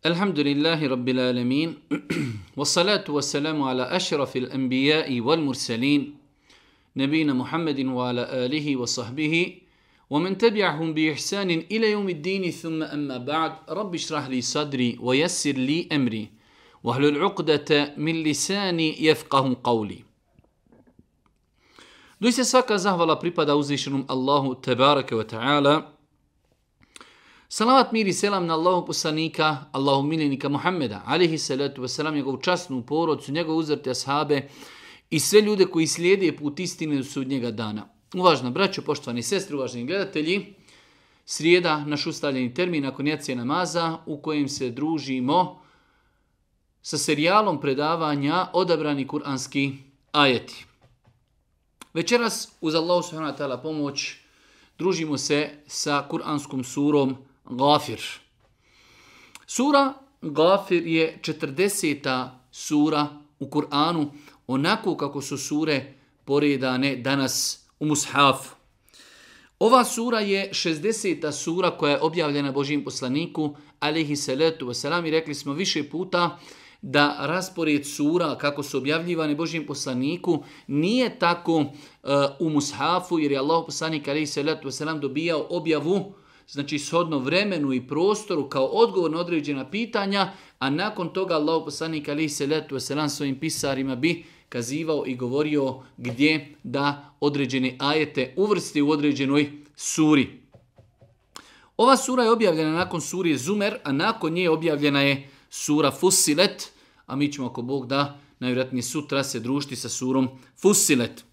الحمد لله رب العالمين والصلاة والسلام على أشرف الأنبياء والمرسلين نبينا محمد وعلى آله وصحبه ومن تبعهم بإحسان إلى يوم الدين ثم أما بعد رب اشرح لي صدري ويسر لي أمري وهل العقدة من لساني يفقه قولي Doista svaka zahvala pripada uzvišenom tebareke ve ta'ala, Salavat mir i selam na Allahog poslanika, Allahog miljenika Muhammeda, alihi salatu wasalam, njegovu časnu porodcu, njegovu uzrte ashabe i sve ljude koji slijede put istine do sudnjega dana. Uvažna braćo, poštovani sestri, uvaženi gledatelji, srijeda, naš ustavljeni termin nakon jacije namaza u kojem se družimo sa serijalom predavanja odabrani kuranski ajeti. Večeras, uz Allahu subhanahu wa ta'ala pomoć, družimo se sa kuranskom surom Gafir. Sura Gafir je 40. sura u Kur'anu, onako kako su sure poredane danas u Mushafu. Ova sura je 60. sura koja je objavljena Božim poslaniku, alihi salatu wasalam, i rekli smo više puta da raspored sura kako su objavljivane Božim poslaniku nije tako uh, u Mushafu, jer je Allah poslanik alihi salatu wasalam dobijao objavu znači shodno vremenu i prostoru kao odgovor na određena pitanja, a nakon toga Allah poslanik ali se letu selam svojim pisarima bi kazivao i govorio gdje da određene ajete uvrsti u određenoj suri. Ova sura je objavljena nakon surije Zumer, a nakon nje objavljena je sura Fusilet, a mi ćemo ako Bog da najvjerojatnije sutra se družiti sa surom Fusilet.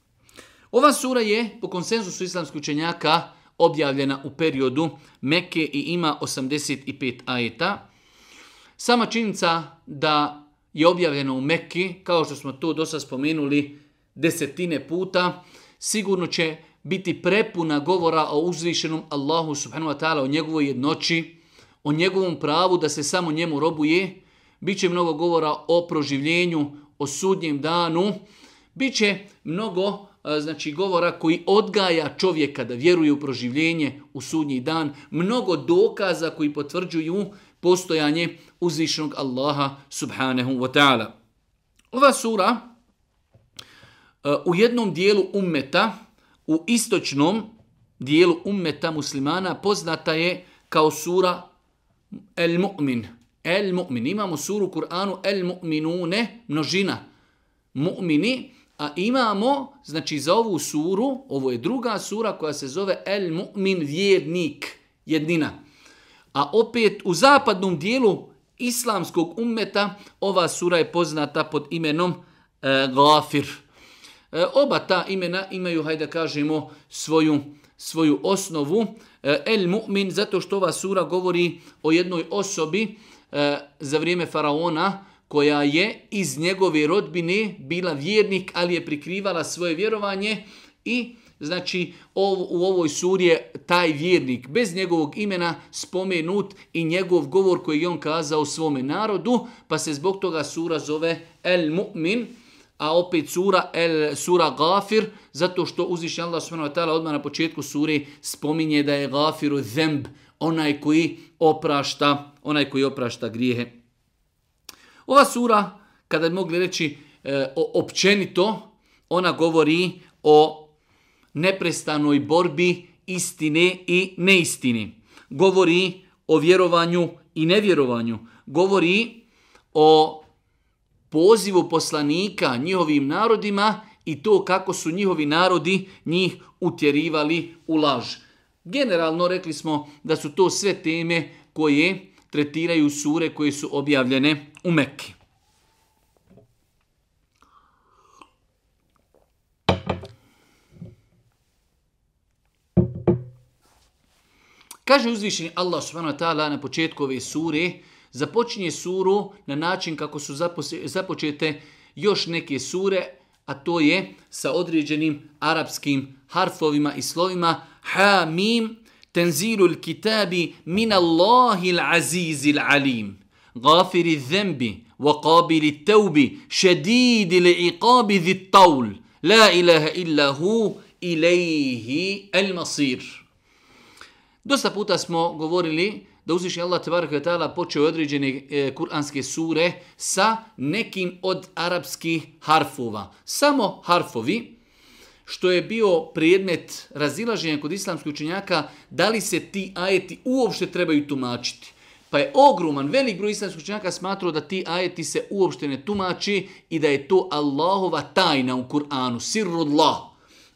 Ova sura je po konsenzusu islamskih učenjaka objavljena u periodu Mekke i ima 85 ajeta. Sama činjenica da je objavljena u Mekki, kao što smo to dosta spomenuli desetine puta, sigurno će biti prepuna govora o uzvišenom Allahu subhanahu wa ta'ala, o njegovoj jednoći, o njegovom pravu da se samo njemu robuje. Biće mnogo govora o proživljenju, o sudnjem danu. Biće mnogo znači govora koji odgaja čovjeka da vjeruje u proživljenje u sudnji dan, mnogo dokaza koji potvrđuju postojanje uzvišenog Allaha subhanahu wa ta'ala. Ova sura u jednom dijelu ummeta, u istočnom dijelu ummeta muslimana poznata je kao sura El Mu'min. El Mu'min. Imamo suru Kur'anu El Mu'minune, množina. Mu'mini, A imamo, znači za ovu suru, ovo je druga sura koja se zove El Mu'min vjernik, jednina. A opet u zapadnom dijelu islamskog ummeta ova sura je poznata pod imenom e, Gafir. E, oba ta imena imaju, hajde kažemo, svoju, svoju osnovu. E, El Mu'min, zato što ova sura govori o jednoj osobi e, za vrijeme faraona, koja je iz njegove rodbine bila vjernik, ali je prikrivala svoje vjerovanje i znači u ovoj suri je taj vjernik bez njegovog imena spomenut i njegov govor koji je on kazao svome narodu, pa se zbog toga sura zove El Mu'min, a opet sura El sura Gafir, zato što uzvišnji Allah s.w.t. odmah na početku suri spominje da je Gafiru zemb, onaj koji oprašta, onaj koji oprašta grijehe. Ova sura, kada bi mogli reći e, o, općenito, ona govori o neprestanoj borbi istine i neistini. Govori o vjerovanju i nevjerovanju. Govori o pozivu poslanika njihovim narodima i to kako su njihovi narodi njih utjerivali u laž. Generalno rekli smo da su to sve teme koje tretiraju sure koje su objavljene u Mekki. Kaže uzvišeni Allah subhanahu wa ta'ala na početku ove sure, započinje suru na način kako su započete još neke sure, a to je sa određenim arapskim harfovima i slovima ha, mim, تنزيل الكتاب من الله العزيز العليم غافر الذنب وقابل التوب شديد العقاب ذي الطول لا إله إلا هو إليه المصير Dosta puta smo govorili da uzviši Allah tebareke taala počeo određene e, kuranske sure sa nekim od arapskih harfova. Samo harfovi, što je bio predmet razilaženja kod islamskih učenjaka, da li se ti ajeti uopšte trebaju tumačiti. Pa je ogroman, velik broj islamskih učenjaka smatrao da ti ajeti se uopšte ne tumači i da je to Allahova tajna u Kur'anu, sirrullah.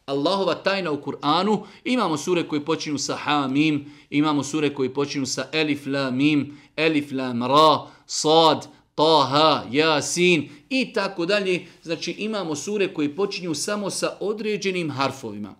Allahova tajna u Kur'anu. Imamo sure koje počinju sa ha, mim, imamo sure koje počinju sa elif, la, mim, elif, la, ra, sad, taha, jasin i tako dalje. Znači imamo sure koje počinju samo sa određenim harfovima.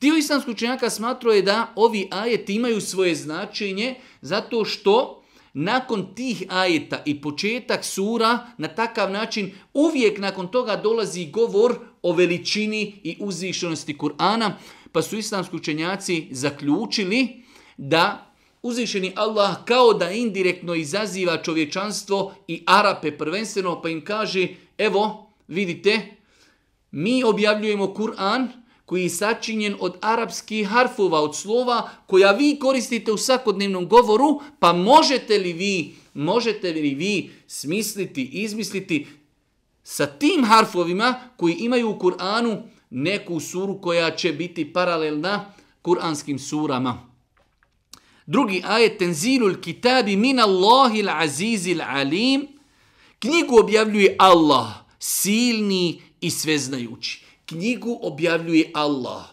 Dio islamskog učenjaka smatrao je da ovi ajeti imaju svoje značenje zato što nakon tih ajeta i početak sura na takav način uvijek nakon toga dolazi govor o veličini i uzvišenosti Kur'ana, pa su islamski učenjaci zaključili da uzvišeni Allah kao da indirektno izaziva čovječanstvo i Arape prvenstveno, pa im kaže, evo, vidite, mi objavljujemo Kur'an, koji je sačinjen od arapskih harfova, od slova koja vi koristite u svakodnevnom govoru, pa možete li vi, možete li vi smisliti, izmisliti sa tim harfovima koji imaju u Kur'anu neku suru koja će biti paralelna kuranskim surama. Drugi ajet, tenzilul kitabi min Allahil azizil alim, knjigu objavljuje Allah, silni i sveznajući knjigu objavljuje Allah.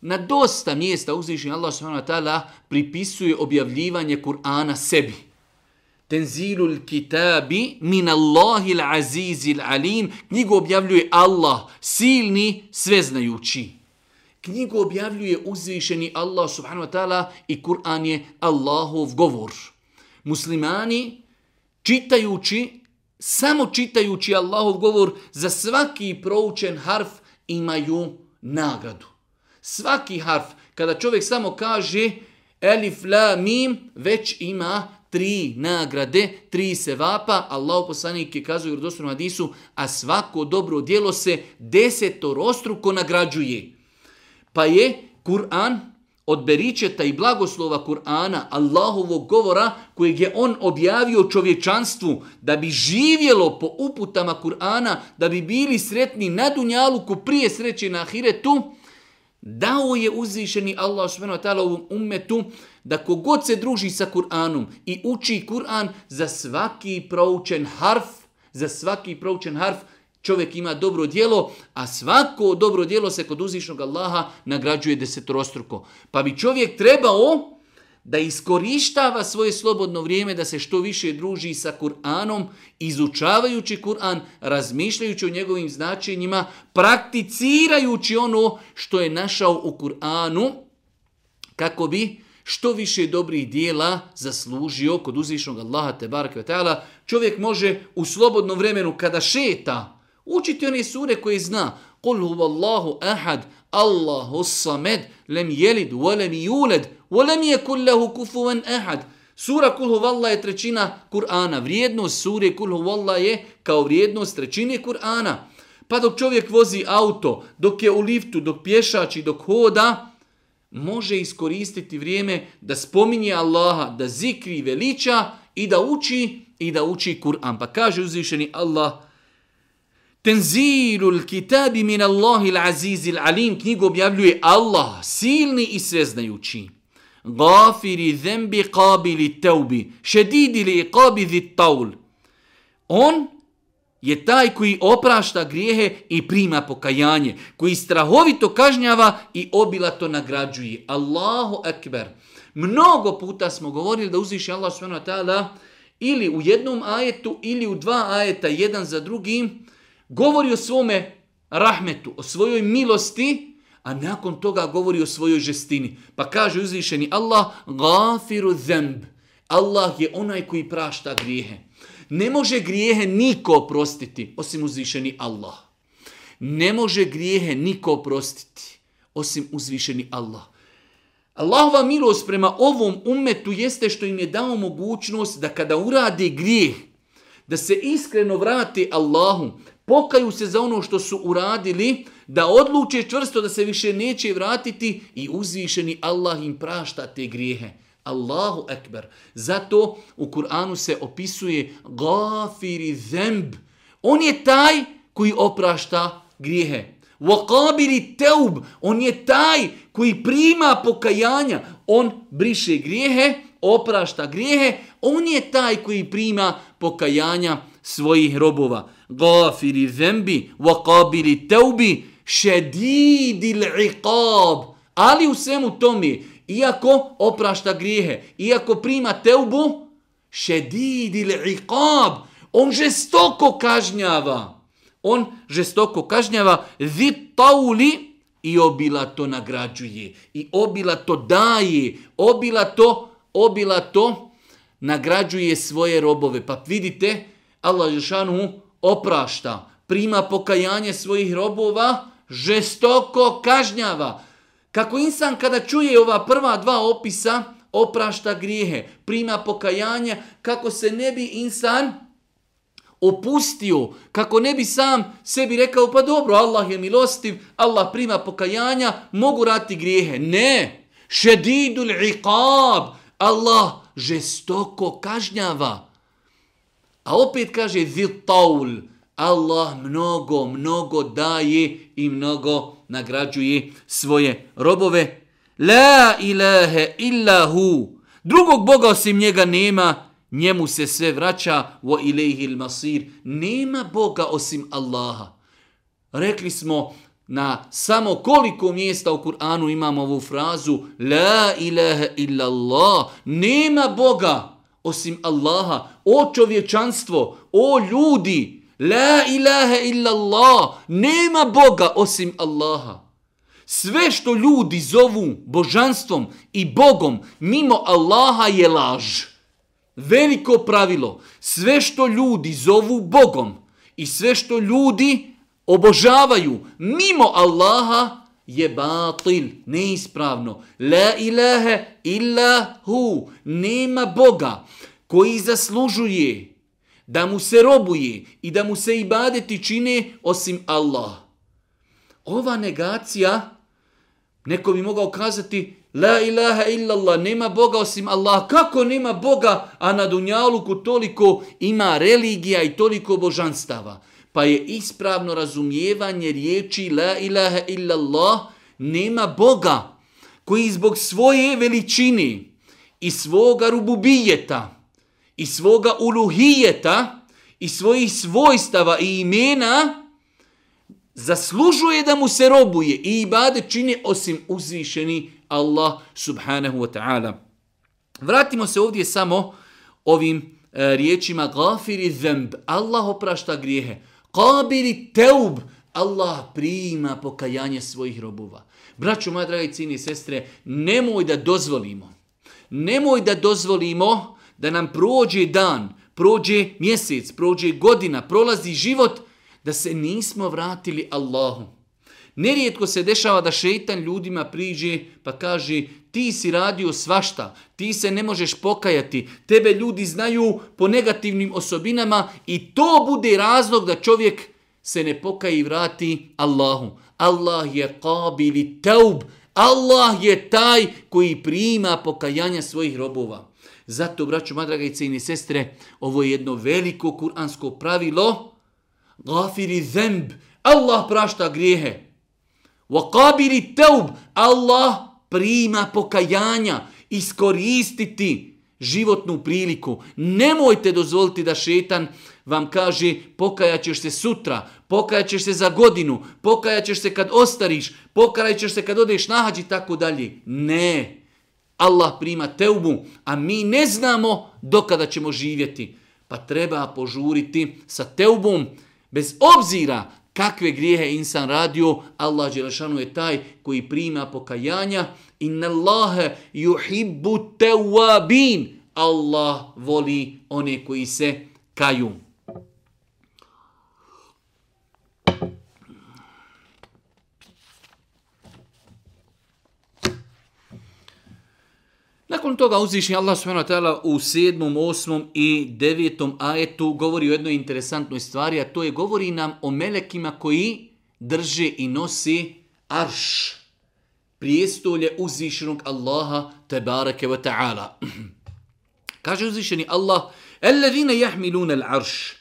Na dosta mjesta uzvišnji Allah subhanahu pripisuje objavljivanje Kur'ana sebi. Tenzilul kitabi min Allahil azizil alim. Knjigu objavljuje Allah, silni, sveznajući. Knjigu objavljuje uzvišeni Allah subhanahu wa ta'ala i Kur'an je Allahov govor. Muslimani čitajući, samo čitajući Allahov govor za svaki proučen harf imaju nagradu. Svaki harf, kada čovjek samo kaže elif, la, mim, već ima tri nagrade, tri sevapa, Allah poslanik je kazao u hadisu, a svako dobro djelo se desetorostruko nagrađuje. Pa je Kur'an od beričeta i blagoslova Kur'ana, Allahovog govora, kojeg je on objavio čovječanstvu, da bi živjelo po uputama Kur'ana, da bi bili sretni na Dunjaluku prije sreće na Ahiretu, dao je uzvišeni Allah s.w.t. ovom ummetu da kogod se druži sa Kur'anom i uči Kur'an za svaki proučen harf, za svaki proučen harf, čovjek ima dobro djelo, a svako dobro djelo se kod uzvišnog Allaha nagrađuje desetorostruko. Pa bi čovjek trebao da iskorištava svoje slobodno vrijeme, da se što više druži sa Kur'anom, izučavajući Kur'an, razmišljajući o njegovim značenjima, prakticirajući ono što je našao u Kur'anu, kako bi što više dobrih dijela zaslužio kod uzvišnog Allaha te barake Čovjek može u slobodnom vremenu kada šeta, Učiti one sure koje zna. Qul huvallahu ahad, Allahu samed, lem jelid, volem juled, volem je kullahu kufuvan ahad. Sura Kul huvallah je trećina Kur'ana. Vrijednost sure Kul huvallah je kao vrijednost trećine Kur'ana. Pa dok čovjek vozi auto, dok je u liftu, dok pješači, dok hoda, može iskoristiti vrijeme da spominje Allaha, da zikri veliča i da uči i da uči Kur'an. Pa kaže uzvišeni Allah, Tenzilul kitabi min Allahi l'azizi l'alim. Knjigu objavljuje Allah, silni i sveznajući. Gafiri zembi qabili teubi. Šedidi li qabidi taul. On je taj koji oprašta grijehe i prima pokajanje. Koji strahovito kažnjava i obilato nagrađuje. Allahu ekber. Mnogo puta smo govorili da uziši Allah s.w.t. ili u jednom ajetu ili u dva ajeta jedan za drugim govori o svome rahmetu, o svojoj milosti, a nakon toga govori o svojoj žestini. Pa kaže uzvišeni Allah, gafiru zemb. Allah je onaj koji prašta grijehe. Ne može grijehe niko oprostiti, osim uzvišeni Allah. Ne može grijehe niko oprostiti, osim uzvišeni Allah. Allahova milost prema ovom umetu jeste što im je dao mogućnost da kada urade grijeh, da se iskreno vrati Allahu, pokaju se za ono što su uradili, da odluče čvrsto da se više neće vratiti i uzvišeni Allah im prašta te grijehe. Allahu ekber. Zato u Kur'anu se opisuje gafiri zemb. On je taj koji oprašta grijehe. Waqabili teub. On je taj koji prima pokajanja. On briše grijehe, oprašta grijehe. On je taj koji prima pokajanja svojih robova. Gafiri zembi, waqabili teubi, šedidil iqab. Ali u svemu tome, iako oprašta grijehe, iako prima teubu, šedidil iqab, on žestoko kažnjava. On žestoko kažnjava zit tauli i obila to nagrađuje. I obila to daje. Obila to, obila to nagrađuje svoje robove. Pa vidite, Allah Žešanu oprašta, prima pokajanje svojih robova, žestoko kažnjava. Kako insan kada čuje ova prva dva opisa, oprašta grijehe, prima pokajanje, kako se ne bi insan opustio, kako ne bi sam sebi rekao, pa dobro, Allah je milostiv, Allah prima pokajanja, mogu rati grijehe. Ne, šedidul iqab, Allah žestoko kažnjava. A opet kaže zitaul, Allah mnogo, mnogo daje i mnogo nagrađuje svoje robove. La ilahe illa hu. Drugog Boga osim njega nema, njemu se sve vraća wa ilaihi masir. Nema Boga osim Allaha. Rekli smo na samo koliko mjesta u Kur'anu imamo ovu frazu La ilaha illa Allah. Nema Boga osim Allaha. O čovječanstvo, o ljudi, La ilaha illa Allah. Nema Boga osim Allaha. Sve što ljudi zovu božanstvom i Bogom mimo Allaha je laž. Veliko pravilo. Sve što ljudi zovu Bogom i sve što ljudi obožavaju mimo Allaha je batil, neispravno. La ilaha illa hu. Nema Boga koji zaslužuje da mu se robuje i da mu se ibadeti čine osim Allah. Ova negacija, neko bi mogao kazati, la ilaha illallah, nema Boga osim Allah. Kako nema Boga, a na Dunjaluku toliko ima religija i toliko božanstava? Pa je ispravno razumijevanje riječi la ilaha illallah, nema Boga koji zbog svoje veličine i svoga rububijeta, i svoga uluhijeta i svojih svojstava i imena zaslužuje da mu se robuje i ibade čini osim uzvišeni Allah subhanahu wa ta'ala. Vratimo se ovdje samo ovim e, riječima gafiri zemb, Allah oprašta grijehe, qabiri teub, Allah prima pokajanje svojih robova. Braćo, moja dragi cini sestre, nemoj da dozvolimo, nemoj da dozvolimo da nam prođe dan, prođe mjesec, prođe godina, prolazi život, da se nismo vratili Allahu. Nerijetko se dešava da šeitan ljudima priđe pa kaže ti si radio svašta, ti se ne možeš pokajati, tebe ljudi znaju po negativnim osobinama i to bude razlog da čovjek se ne pokaji i vrati Allahu. Allah je kabili taub, Allah je taj koji prima pokajanja svojih robova. Zato, braću, madraga i cijeni sestre, ovo je jedno veliko kuransko pravilo. Gafiri zemb, Allah prašta grijehe. وَقَابِلِ teub, Allah prima pokajanja, iskoristiti životnu priliku. Nemojte dozvoliti da šetan vam kaže pokajaćeš se sutra, pokajaćeš se za godinu, pokajaćeš se kad ostariš, pokajaćeš se kad odeš nahađi i tako dalje. Ne. Allah prima teubu, a mi ne znamo dokada ćemo živjeti. Pa treba požuriti sa teubom, bez obzira kakve grijehe insan radio, Allah Đelešanu je taj koji prima pokajanja. Inna Allahe yuhibbu tewabin. Allah voli one koji se kaju. Nakon toga uzvišnji Allah subhanahu u sedmom, osmom i devetom ajetu govori o jednoj interesantnoj stvari, a to je govori nam o melekima koji drže i nosi arš, prijestolje uzvišenog Allaha tebareke wa ta'ala. Kaže uzvišeni Allah, الذين يحملون العرش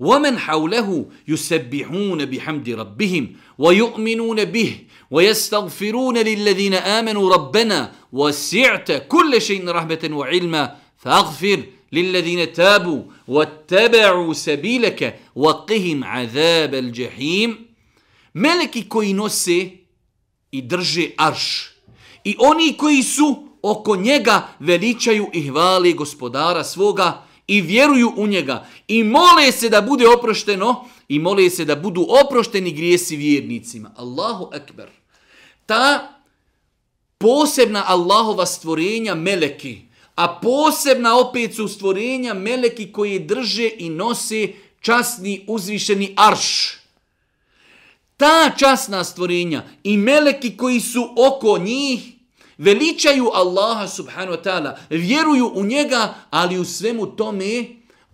ومن حوله يسبحون بحمد ربهم ويؤمنون به ويستغفرون للذين آمنوا ربنا وسعت كل شيء رحمة وعلما فاغفر للذين تابوا واتبعوا سبيلك وقهم عذاب الجحيم ملكي koji nose i drže arš i oni koji su oko njega veličaju i hvali gospodara svoga i vjeruju u njega i mole se da bude oprošteno i mole se da budu oprošteni grijesi vjernicima. Allahu ekber. Ta posebna Allahova stvorenja meleki, a posebna opet su stvorenja meleki koji drže i nose časni uzvišeni arš. Ta časna stvorenja i meleki koji su oko njih veličaju Allaha subhanahu wa ta'ala, vjeruju u njega, ali u svemu tome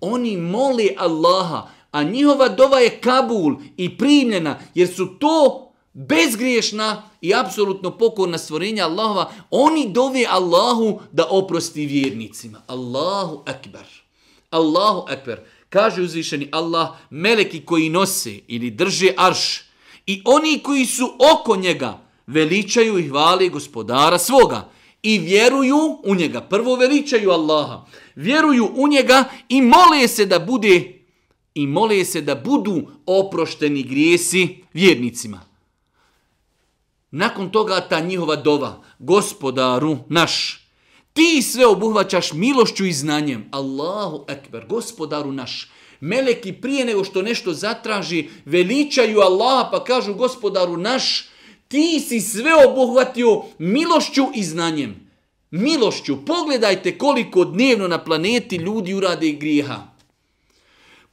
oni mole Allaha, a njihova dova je kabul i primljena, jer su to bezgriješna i apsolutno pokorna stvorenja Allahova, oni dove Allahu da oprosti vjernicima. Allahu akbar. Allahu akbar. Kaže uzvišeni Allah, meleki koji nose ili drže arš i oni koji su oko njega, veličaju i hvali gospodara svoga i vjeruju u njega. Prvo veličaju Allaha, vjeruju u njega i mole se da bude i mole se da budu oprošteni grijesi vjernicima. Nakon toga ta njihova dova, gospodaru naš, ti sve obuhvaćaš milošću i znanjem. Allahu ekber, gospodaru naš. Meleki prije nego što nešto zatraži, veličaju Allaha pa kažu gospodaru naš, ti si sve obuhvatio milošću i znanjem. Milošću. Pogledajte koliko dnevno na planeti ljudi urade grijeha.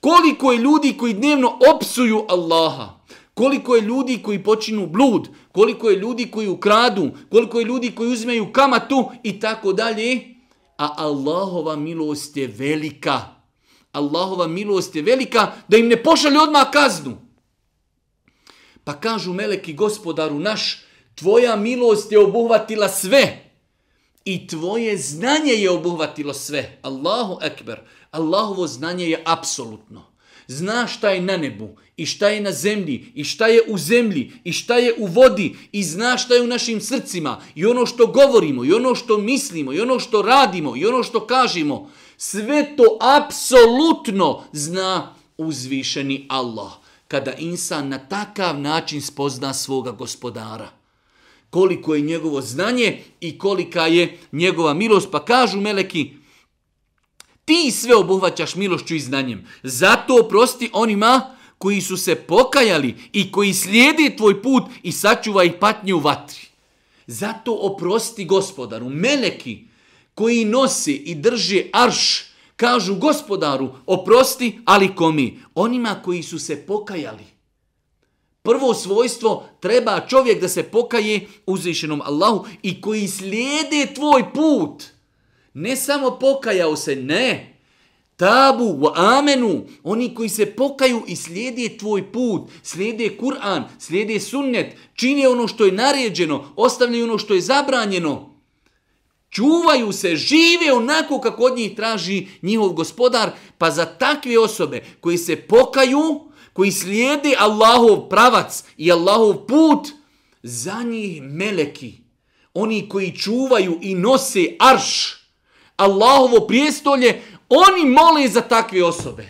Koliko je ljudi koji dnevno opsuju Allaha. Koliko je ljudi koji počinu blud. Koliko je ljudi koji ukradu. Koliko je ljudi koji uzmeju kamatu i tako dalje. A Allahova milost je velika. Allahova milost je velika da im ne pošalje odmah kaznu. Pa kažu meleki gospodaru naš, tvoja milost je obuhvatila sve. I tvoje znanje je obuhvatilo sve. Allahu ekber. Allahovo znanje je apsolutno. Zna šta je na nebu i šta je na zemlji i šta je u zemlji i šta je u vodi i zna šta je u našim srcima i ono što govorimo i ono što mislimo i ono što radimo i ono što kažemo. Sve to apsolutno zna uzvišeni Allah kada insan na takav način spozna svoga gospodara. Koliko je njegovo znanje i kolika je njegova milost. Pa kažu meleki, ti sve obuhvaćaš milošću i znanjem. Zato oprosti onima koji su se pokajali i koji slijede tvoj put i sačuva ih patnje u vatri. Zato oprosti gospodaru, meleki koji nose i drže arš, Kažu gospodaru, oprosti, ali komi? Onima koji su se pokajali. Prvo svojstvo treba čovjek da se pokaje uzvišenom Allahu i koji slijede tvoj put. Ne samo pokajao se, ne. Tabu, wa amenu, oni koji se pokaju i slijede tvoj put, slijede Kur'an, slijede sunnet, čine ono što je naređeno, ostavljaju ono što je zabranjeno čuvaju se, žive onako kako od njih traži njihov gospodar, pa za takve osobe koji se pokaju, koji slijede Allahov pravac i Allahov put, za njih meleki, oni koji čuvaju i nose arš, Allahovo prijestolje, oni mole za takve osobe.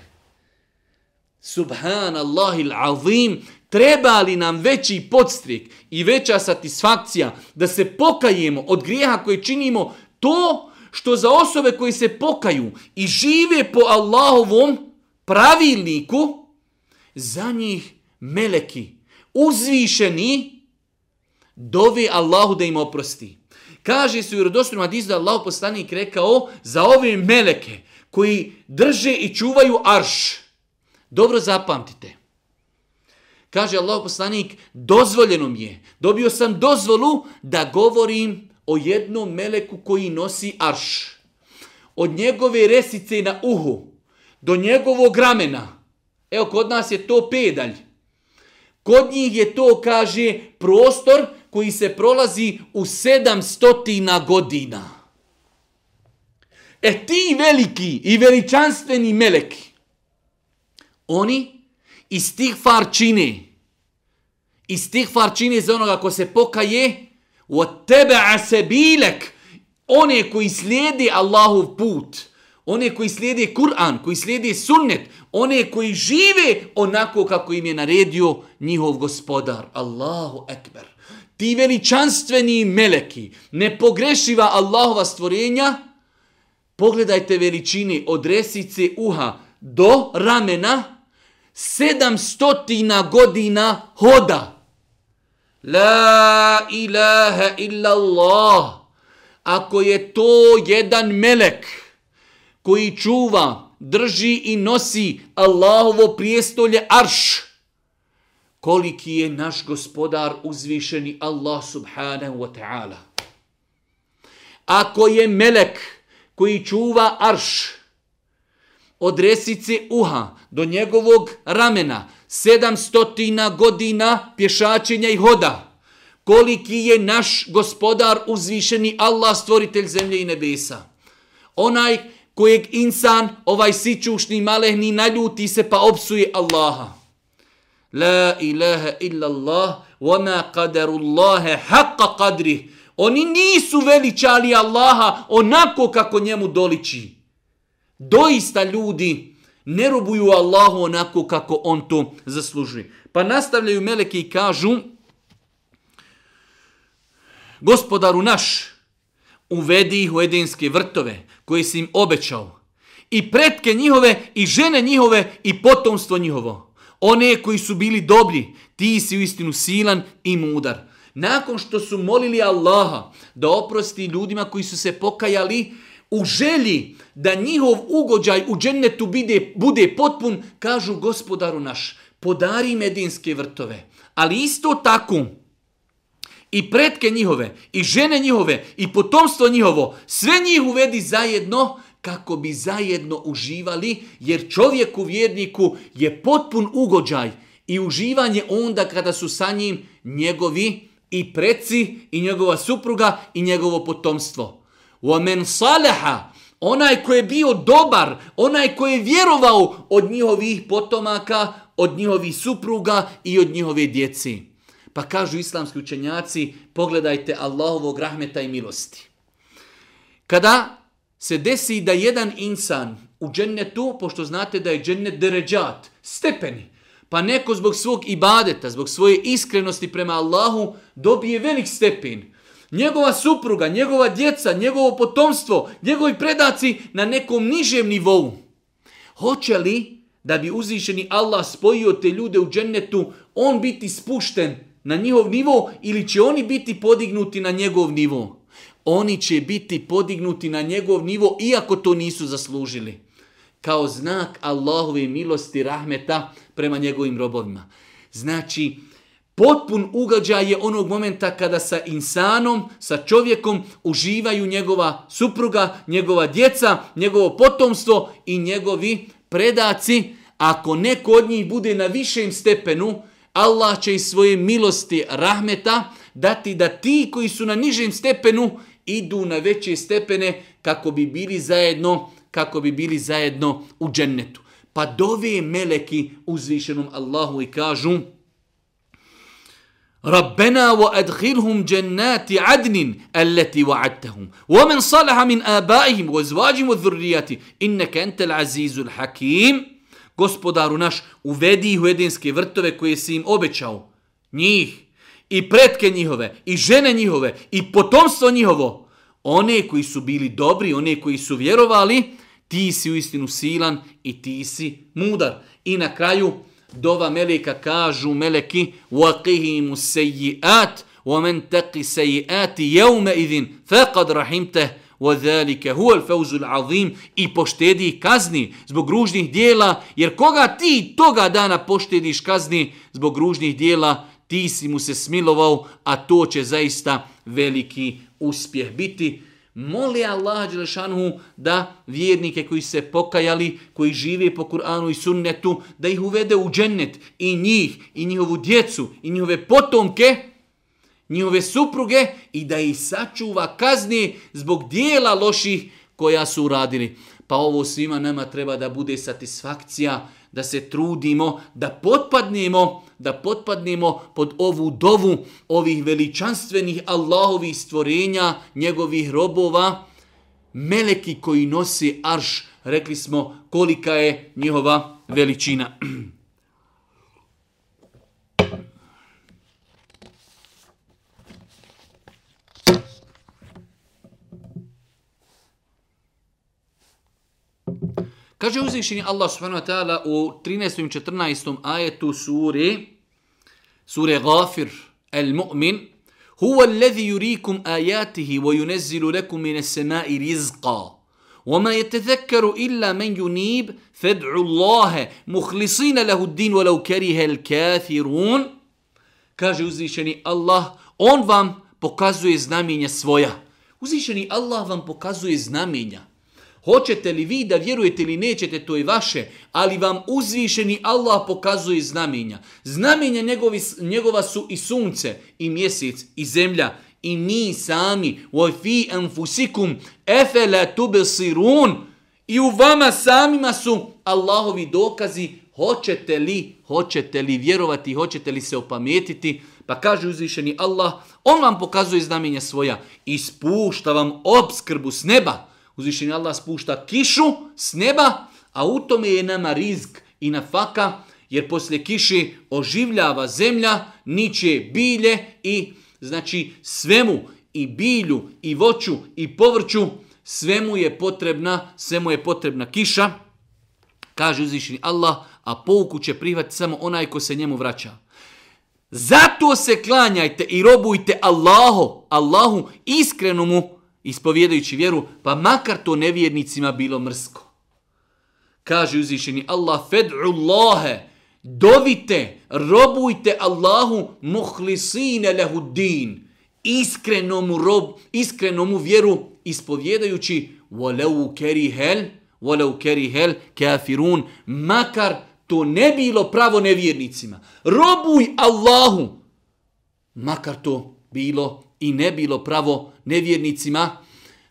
Subhanallahil azim, treba li nam veći podstrik i veća satisfakcija da se pokajemo od grijeha koje činimo, to što za osobe koji se pokaju i žive po Allahovom pravilniku, za njih meleki, uzvišeni, dovi Allahu da im oprosti. Kaže se u vjerodostojnom Hadisu da Allah poslanik rekao za ove meleke koji drže i čuvaju arš. Dobro zapamtite. Kaže Allah poslanik, dozvoljeno mi je. Dobio sam dozvolu da govorim o jednom meleku koji nosi arš. Od njegove resice na uhu do njegovog ramena. Evo, kod nas je to pedalj. Kod njih je to, kaže, prostor koji se prolazi u sedamstotina godina. E ti veliki i veličanstveni meleki, oni iz tih far čine, iz tih čine za onoga ko se pokaje, od tebe asebilek, one koji slijedi Allahov put, one koji slijede Kur'an, koji slijede sunnet, one koji žive onako kako im je naredio njihov gospodar. Allahu ekber. Ti veličanstveni meleki, nepogrešiva Allahova stvorenja, pogledajte veličini od resice uha do ramena, sedamstotina godina hoda. La ilaha illa Allah. Ako je to jedan melek koji čuva, drži i nosi Allahovo prijestolje arš, koliki je naš gospodar uzvišeni Allah subhanahu wa ta'ala. Ako je melek koji čuva arš od resice uha do njegovog ramena, sedamstotina godina pješačenja i hoda, koliki je naš gospodar uzvišeni Allah stvoritelj zemlje i nebesa. Onaj kojeg insan, ovaj sićušni malehni, naljuti se pa opsuje Allaha. La ilaha illa Allah, wa ma qadaru Allahe haqqa qadrih. Oni nisu veličali Allaha onako kako njemu doliči. Doista ljudi ne robuju Allahu onako kako on to zaslužuje. Pa nastavljaju meleke i kažu Gospodaru naš, uvedi ih u edenske vrtove koje si im obećao. I pretke njihove, i žene njihove, i potomstvo njihovo. One koji su bili dobri, ti si u istinu silan i mudar. Nakon što su molili Allaha da oprosti ljudima koji su se pokajali, u želji da njihov ugođaj u džennetu bude, bude potpun, kažu gospodaru naš, podari medinske vrtove. Ali isto tako, i pretke njihove, i žene njihove, i potomstvo njihovo, sve njih uvedi zajedno, kako bi zajedno uživali, jer čovjeku vjerniku je potpun ugođaj i uživanje onda kada su sa njim njegovi i preci, i njegova supruga, i njegovo potomstvo. وَمَنْ صَلَحَ Onaj ko je bio dobar, onaj ko je vjerovao od njihovih potomaka, od njihovih supruga i od njihove djeci. Pa kažu islamski učenjaci, pogledajte Allahovog rahmeta i milosti. Kada se desi da jedan insan u džennetu, pošto znate da je džennet deređat, stepeni, pa neko zbog svog ibadeta, zbog svoje iskrenosti prema Allahu, dobije velik stepen. Njegova supruga, njegova djeca, njegovo potomstvo, njegovi predaci na nekom nižem nivou. Hoće li da bi uzvišeni Allah spojio te ljude u džennetu, on biti spušten na njihov nivo ili će oni biti podignuti na njegov nivo? Oni će biti podignuti na njegov nivo iako to nisu zaslužili. Kao znak Allahove milosti rahmeta prema njegovim robovima. Znači, potpun ugađaj je onog momenta kada sa insanom, sa čovjekom uživaju njegova supruga, njegova djeca, njegovo potomstvo i njegovi predaci. Ako neko od njih bude na višem stepenu, Allah će iz svoje milosti rahmeta dati da ti koji su na nižem stepenu idu na veće stepene kako bi bili zajedno kako bi bili zajedno u džennetu. Pa dove meleki uzvišenom Allahu i kažu ربنا وادخلهم جنات عدن التي وعدتهم ومن صلح من آبائهم وازواجهم وذرياتهم انك انت العزيز الحكيم Gospodaru naš, uvedi ih u edenske vrtove koje si im obećao. Njih, i pretke njihove, i žene njihove, i potomstvo njihovo. One koji su bili dobri, one koji su vjerovali, ti si u istinu silan i ti si mudar. I na kraju, dova meleka kažu meleki, وَقِهِمُ سَيِّئَاتِ وَمَنْ تَقِ سَيِّئَاتِ يَوْمَ إِذٍ فَقَدْ رَحِمْتَهِ وَذَلِكَ هُوَ الْفَوْزُ الْعَظِيمِ i poštedi kazni zbog ružnih dijela, jer koga ti toga dana poštediš kazni zbog ružnih dijela, ti si mu se smilovao, a to će zaista veliki uspjeh biti. Moli Allah Đelešanu da vjernike koji se pokajali, koji žive po Kur'anu i sunnetu, da ih uvede u džennet i njih, i njihovu djecu, i njihove potomke, njihove supruge i da ih sačuva kazni zbog dijela loših koja su uradili. Pa ovo svima nama treba da bude satisfakcija, da se trudimo, da potpadnemo, da potpadnemo pod ovu dovu ovih veličanstvenih Allahovih stvorenja, njegovih robova, meleki koji nosi arš, rekli smo kolika je njihova veličina. Kaže uzvišeni Allah subhanahu wa ta'ala u 13. i 14. ajetu sure, sure Ghafir al-Mu'min, alladhi yurikum ayatihi wa yunazzilu lakum min as-sama'i rizqa. وما يتذكر إلا من ينيب فادعوا الله مخلصين له الدين ولو كره الكافرون kaže uzvišeni Allah on vam pokazuje znamenja svoja uzvišeni Allah vam pokazuje znamenja Hoćete li vi da vjerujete ili nećete, to je vaše, ali vam uzvišeni Allah pokazuje znamenja. Znamenja njegovi, njegova su i sunce, i mjesec, i zemlja, i mi sami. fi anfusikum efela tubesirun. I u vama samima su Allahovi dokazi. Hoćete li, hoćete li vjerovati, hoćete li se opametiti? Pa kaže uzvišeni Allah, on vam pokazuje znamenja svoja ispušta vam obskrbu s neba. Uzvišeni Allah spušta kišu s neba, a u tome je nama rizk i na faka, jer poslije kiše oživljava zemlja, niče bilje i znači svemu i bilju i voću i povrću, svemu je potrebna, svemu je potrebna kiša. Kaže uzvišeni Allah, a pouku će prihvatiti samo onaj ko se njemu vraća. Zato se klanjajte i robujte Allahu, Allahu iskreno mu ispovjedajući vjeru, pa makar to nevjernicima bilo mrsko. Kaže uzvišeni Allah, fed'u Allahe, dovite, robujte Allahu muhlisine lehu din, iskrenomu, rob, iskrenomu vjeru ispovjedajući walau kerihel, walau kerihel kafirun, makar to ne bilo pravo nevjernicima. Robuj Allahu, makar to bilo i ne bilo pravo nevjernicima,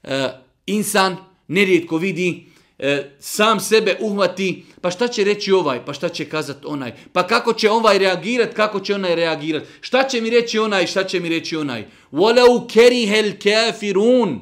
e, insan nerijetko vidi, e, sam sebe uhvati, pa šta će reći ovaj, pa šta će kazati onaj, pa kako će ovaj reagirat, kako će onaj reagirat, šta će mi reći onaj, šta će mi reći onaj. Walau kerihel kafirun.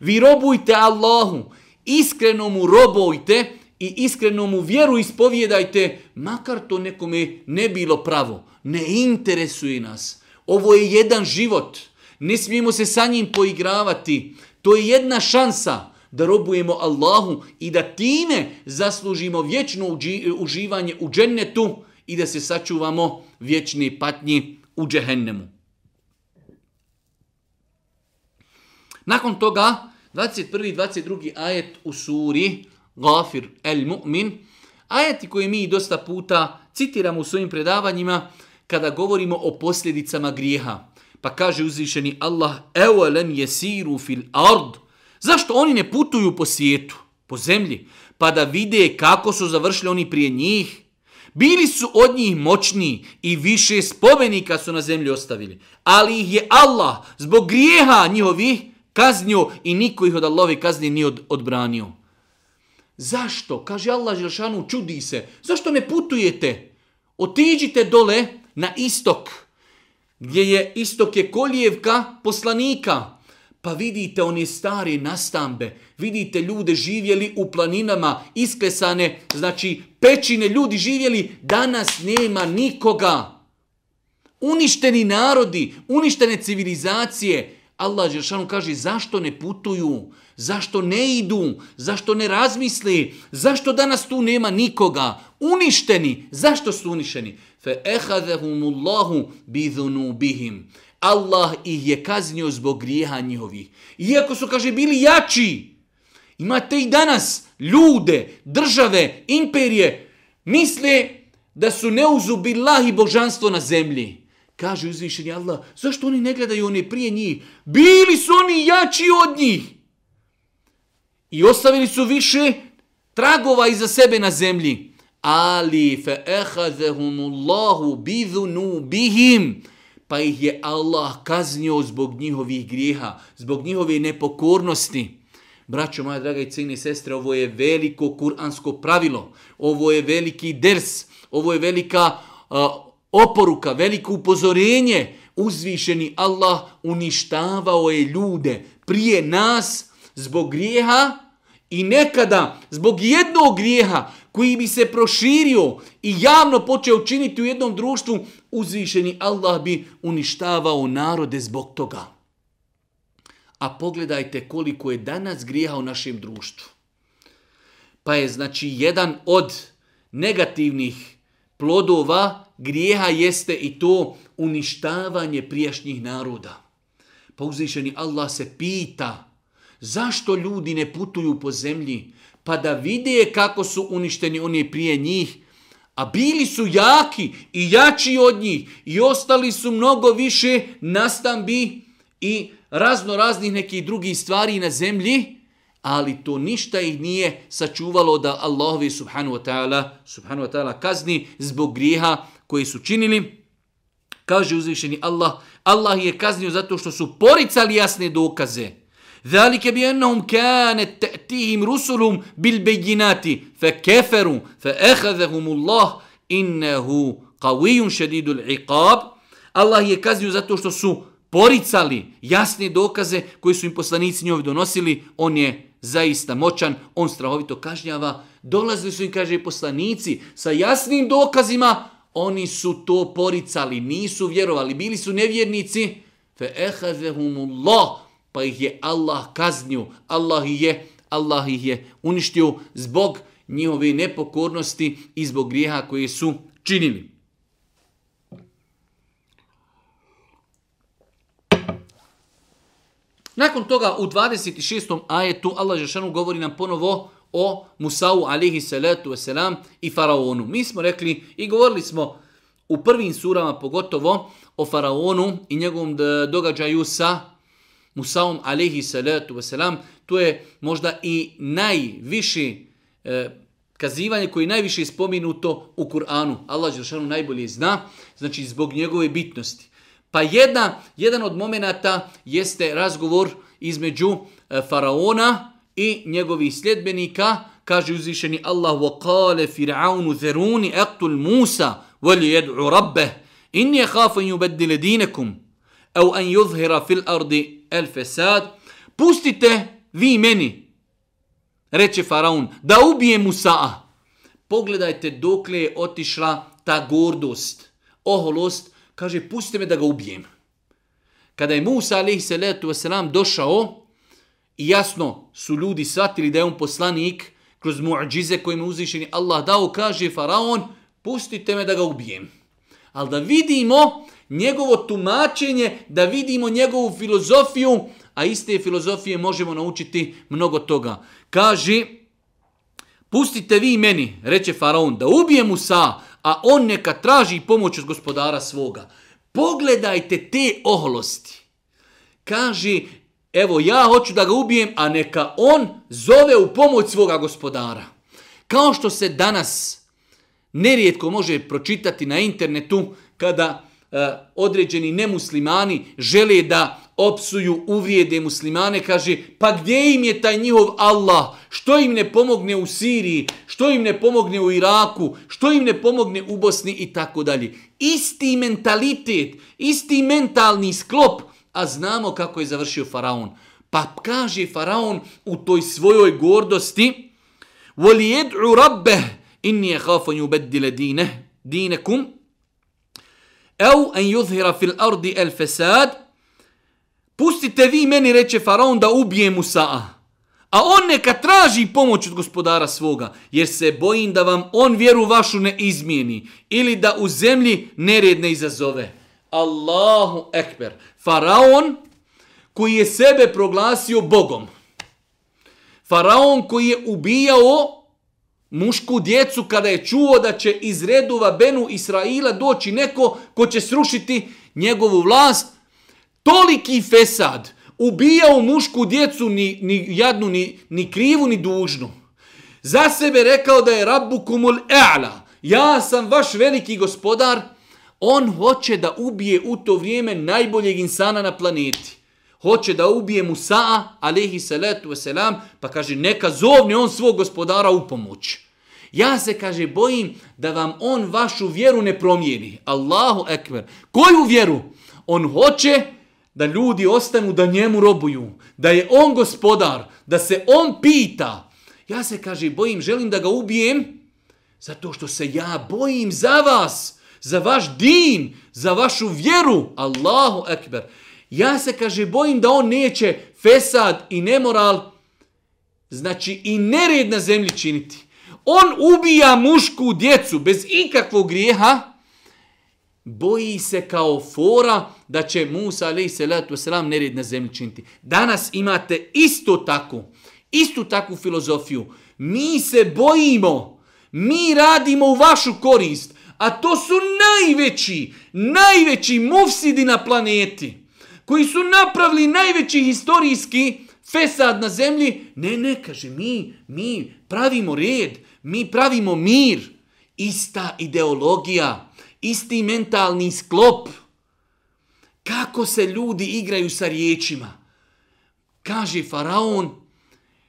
Vi robujte Allahu, iskreno mu robujte i iskreno mu vjeru ispovjedajte, makar to nekome ne bilo pravo. Ne interesuje nas. Ovo je jedan život. Ne smijemo se sa njim poigravati. To je jedna šansa da robujemo Allahu i da time zaslužimo vječno uživanje u džennetu i da se sačuvamo vječni patnji u džehennemu. Nakon toga, 21. i 22. ajet u suri Gafir el Mu'min, ajeti koje mi dosta puta citiramo u svojim predavanjima kada govorimo o posljedicama grijeha. Pa kaže uzvišeni Allah, evolem jesiru fil ard. Zašto oni ne putuju po svijetu, po zemlji, pa da vide kako su završili oni prije njih? Bili su od njih moćni i više spomenika su na zemlji ostavili. Ali ih je Allah zbog grijeha njihovih kaznio i niko ih od Allahove kazni nije od, odbranio. Zašto? Kaže Allah Želšanu, čudi se. Zašto ne putujete? Otiđite dole na istok gdje je istok je kolijevka poslanika. Pa vidite one stare nastambe, vidite ljude živjeli u planinama, isklesane, znači pećine ljudi živjeli, danas nema nikoga. Uništeni narodi, uništene civilizacije. Allah Žešanu kaže zašto ne putuju, zašto ne idu, zašto ne razmisli, zašto danas tu nema nikoga. Uništeni, zašto su uništeni? Fe ehadehumullahu bihim. Allah ih je kaznio zbog grijeha njihovih. Iako su, kaže, bili jači. Imate i danas ljude, države, imperije, misle da su neuzubillahi božanstvo na zemlji. Kaže uzvišeni Allah, zašto oni ne gledaju oni prije njih? Bili su oni jači od njih. I ostavili su više tragova iza sebe na zemlji ali fe ehazehumullahu bihim pa ih je Allah kaznio zbog njihovih grijeha, zbog njihove nepokornosti. Braćo moja draga i cijene sestre, ovo je veliko kuransko pravilo, ovo je veliki ders, ovo je velika uh, oporuka, veliko upozorenje. Uzvišeni Allah uništavao je ljude prije nas zbog grijeha i nekada zbog jednog grijeha koji bi se proširio i javno počeo činiti u jednom društvu, uzvišeni Allah bi uništavao narode zbog toga. A pogledajte koliko je danas grijeha u našem društvu. Pa je znači jedan od negativnih plodova grijeha jeste i to uništavanje prijašnjih naroda. Pa uzvišeni Allah se pita zašto ljudi ne putuju po zemlji pa da vide kako su uništeni oni prije njih, a bili su jaki i jači od njih i ostali su mnogo više nastambi i razno raznih nekih drugih stvari na zemlji, ali to ništa ih nije sačuvalo da Allahovi subhanu wa ta'ala subhanu wa ta'ala kazni zbog grijeha koji su činili. Kaže uzvišeni Allah, Allah je kaznio zato što su poricali jasne dokaze. Zalike bi enahum kane te'tihim rusulum bil bejinati fe keferu fe ehazahum Allah innehu kavijun šedidul iqab. Allah je kaznio zato što su poricali jasne dokaze koje su im poslanici njovi donosili. On je zaista moćan, on strahovito kažnjava. Dolazili su im, kaže poslanici, sa jasnim dokazima, oni su to poricali, nisu vjerovali, bili su nevjernici. Fe ehazahum pa ih je Allah kaznio, Allah ih je, Allah ih je uništio zbog njihove nepokornosti i zbog grijeha koje su činili. Nakon toga u 26. ajetu Allah Žešanu govori nam ponovo o Musau alihi salatu wasalam i faraonu. Mi smo rekli i govorili smo u prvim surama pogotovo o faraonu i njegovom događaju sa Musaom alaihi salatu wasalam, to je možda i najviši e, kazivanje koje je najviše spominuto u Kur'anu. Allah Đelšanu najbolje zna, znači zbog njegove bitnosti. Pa jedna, jedan od momenata jeste razgovor između e, faraona i njegovih sljedbenika, kaže uzvišeni Allah وَقَالَ فِرْعَوْنُ ذَرُونِ اَقْتُلْ مُوسَى وَلِيَدْعُ رَبَّهِ إِنِّي خَافًا يُبَدِّلَ دِينَكُمْ au an yuzhira fil ardi el fesad, pustite vi meni reče faraon da ubije Musa a. pogledajte dokle je otišla ta gordost. Oholost kaže pustite me da ga ubijem. Kada je Musa alaihi salatu wasalam došao i jasno su ljudi shvatili da je on poslanik kroz muđize koje mu uzvišeni Allah dao kaže faraon pustite me da ga ubijem. Ali da vidimo njegovo tumačenje, da vidimo njegovu filozofiju, a iste filozofije možemo naučiti mnogo toga. Kaže, pustite vi meni, reče Faraon, da ubije Musa, a on neka traži pomoć od gospodara svoga. Pogledajte te oholosti. Kaže, evo ja hoću da ga ubijem, a neka on zove u pomoć svoga gospodara. Kao što se danas nerijetko može pročitati na internetu kada određeni nemuslimani žele da opsuju, uvrijede muslimane, kaže, pa gdje im je taj njihov Allah? Što im ne pomogne u Siriji? Što im ne pomogne u Iraku? Što im ne pomogne u Bosni? I tako dalje. Isti mentalitet, isti mentalni sklop, a znamo kako je završio Faraon. Pa kaže Faraon u toj svojoj gordosti, وَلِيَدْعُ رَبَّهِ إِنِّي يَخَافًا يُبَدِّلَ دِينَهِ دِينَكُمْ au en yuzhira fil ardi el fesad, pustite vi meni, reče faraon, da ubije Musa'a. A on neka traži pomoć od gospodara svoga, jer se bojim da vam on vjeru vašu ne izmijeni ili da u zemlji nered ne izazove. Allahu ekber. Faraon koji je sebe proglasio Bogom. Faraon koji je ubijao mušku djecu kada je čuo da će iz redova Benu Israila doći neko ko će srušiti njegovu vlast, toliki fesad, ubijao mušku djecu ni, ni jadnu, ni, ni krivu, ni dužnu. Za sebe rekao da je Rabbu kumul e'la, ja sam vaš veliki gospodar, On hoće da ubije u to vrijeme najboljeg insana na planeti. Hoće da ubije Musa, alaihi salatu wasalam, pa kaže neka zovne on svog gospodara u pomoć. Ja se, kaže, bojim da vam on vašu vjeru ne promijeni. Allahu ekber. Koju vjeru? On hoće da ljudi ostanu da njemu robuju, da je on gospodar, da se on pita. Ja se, kaže, bojim, želim da ga ubijem, zato što se ja bojim za vas, za vaš din, za vašu vjeru. Allahu ekber. Ja se, kaže, bojim da on neće fesad i nemoral, znači i nered na zemlji činiti. On ubija mušku djecu bez ikakvog grijeha, boji se kao fora da će Musa alaih salatu wasalam nered na zemlji činiti. Danas imate isto tako, istu takvu filozofiju. Mi se bojimo, mi radimo u vašu korist, a to su najveći, najveći mufsidi na planeti, koji su napravili najveći historijski fesad na zemlji. Ne, ne, kaže, mi, mi pravimo red, mi pravimo mir. Ista ideologija, isti mentalni sklop. Kako se ljudi igraju sa riječima? Kaže faraon,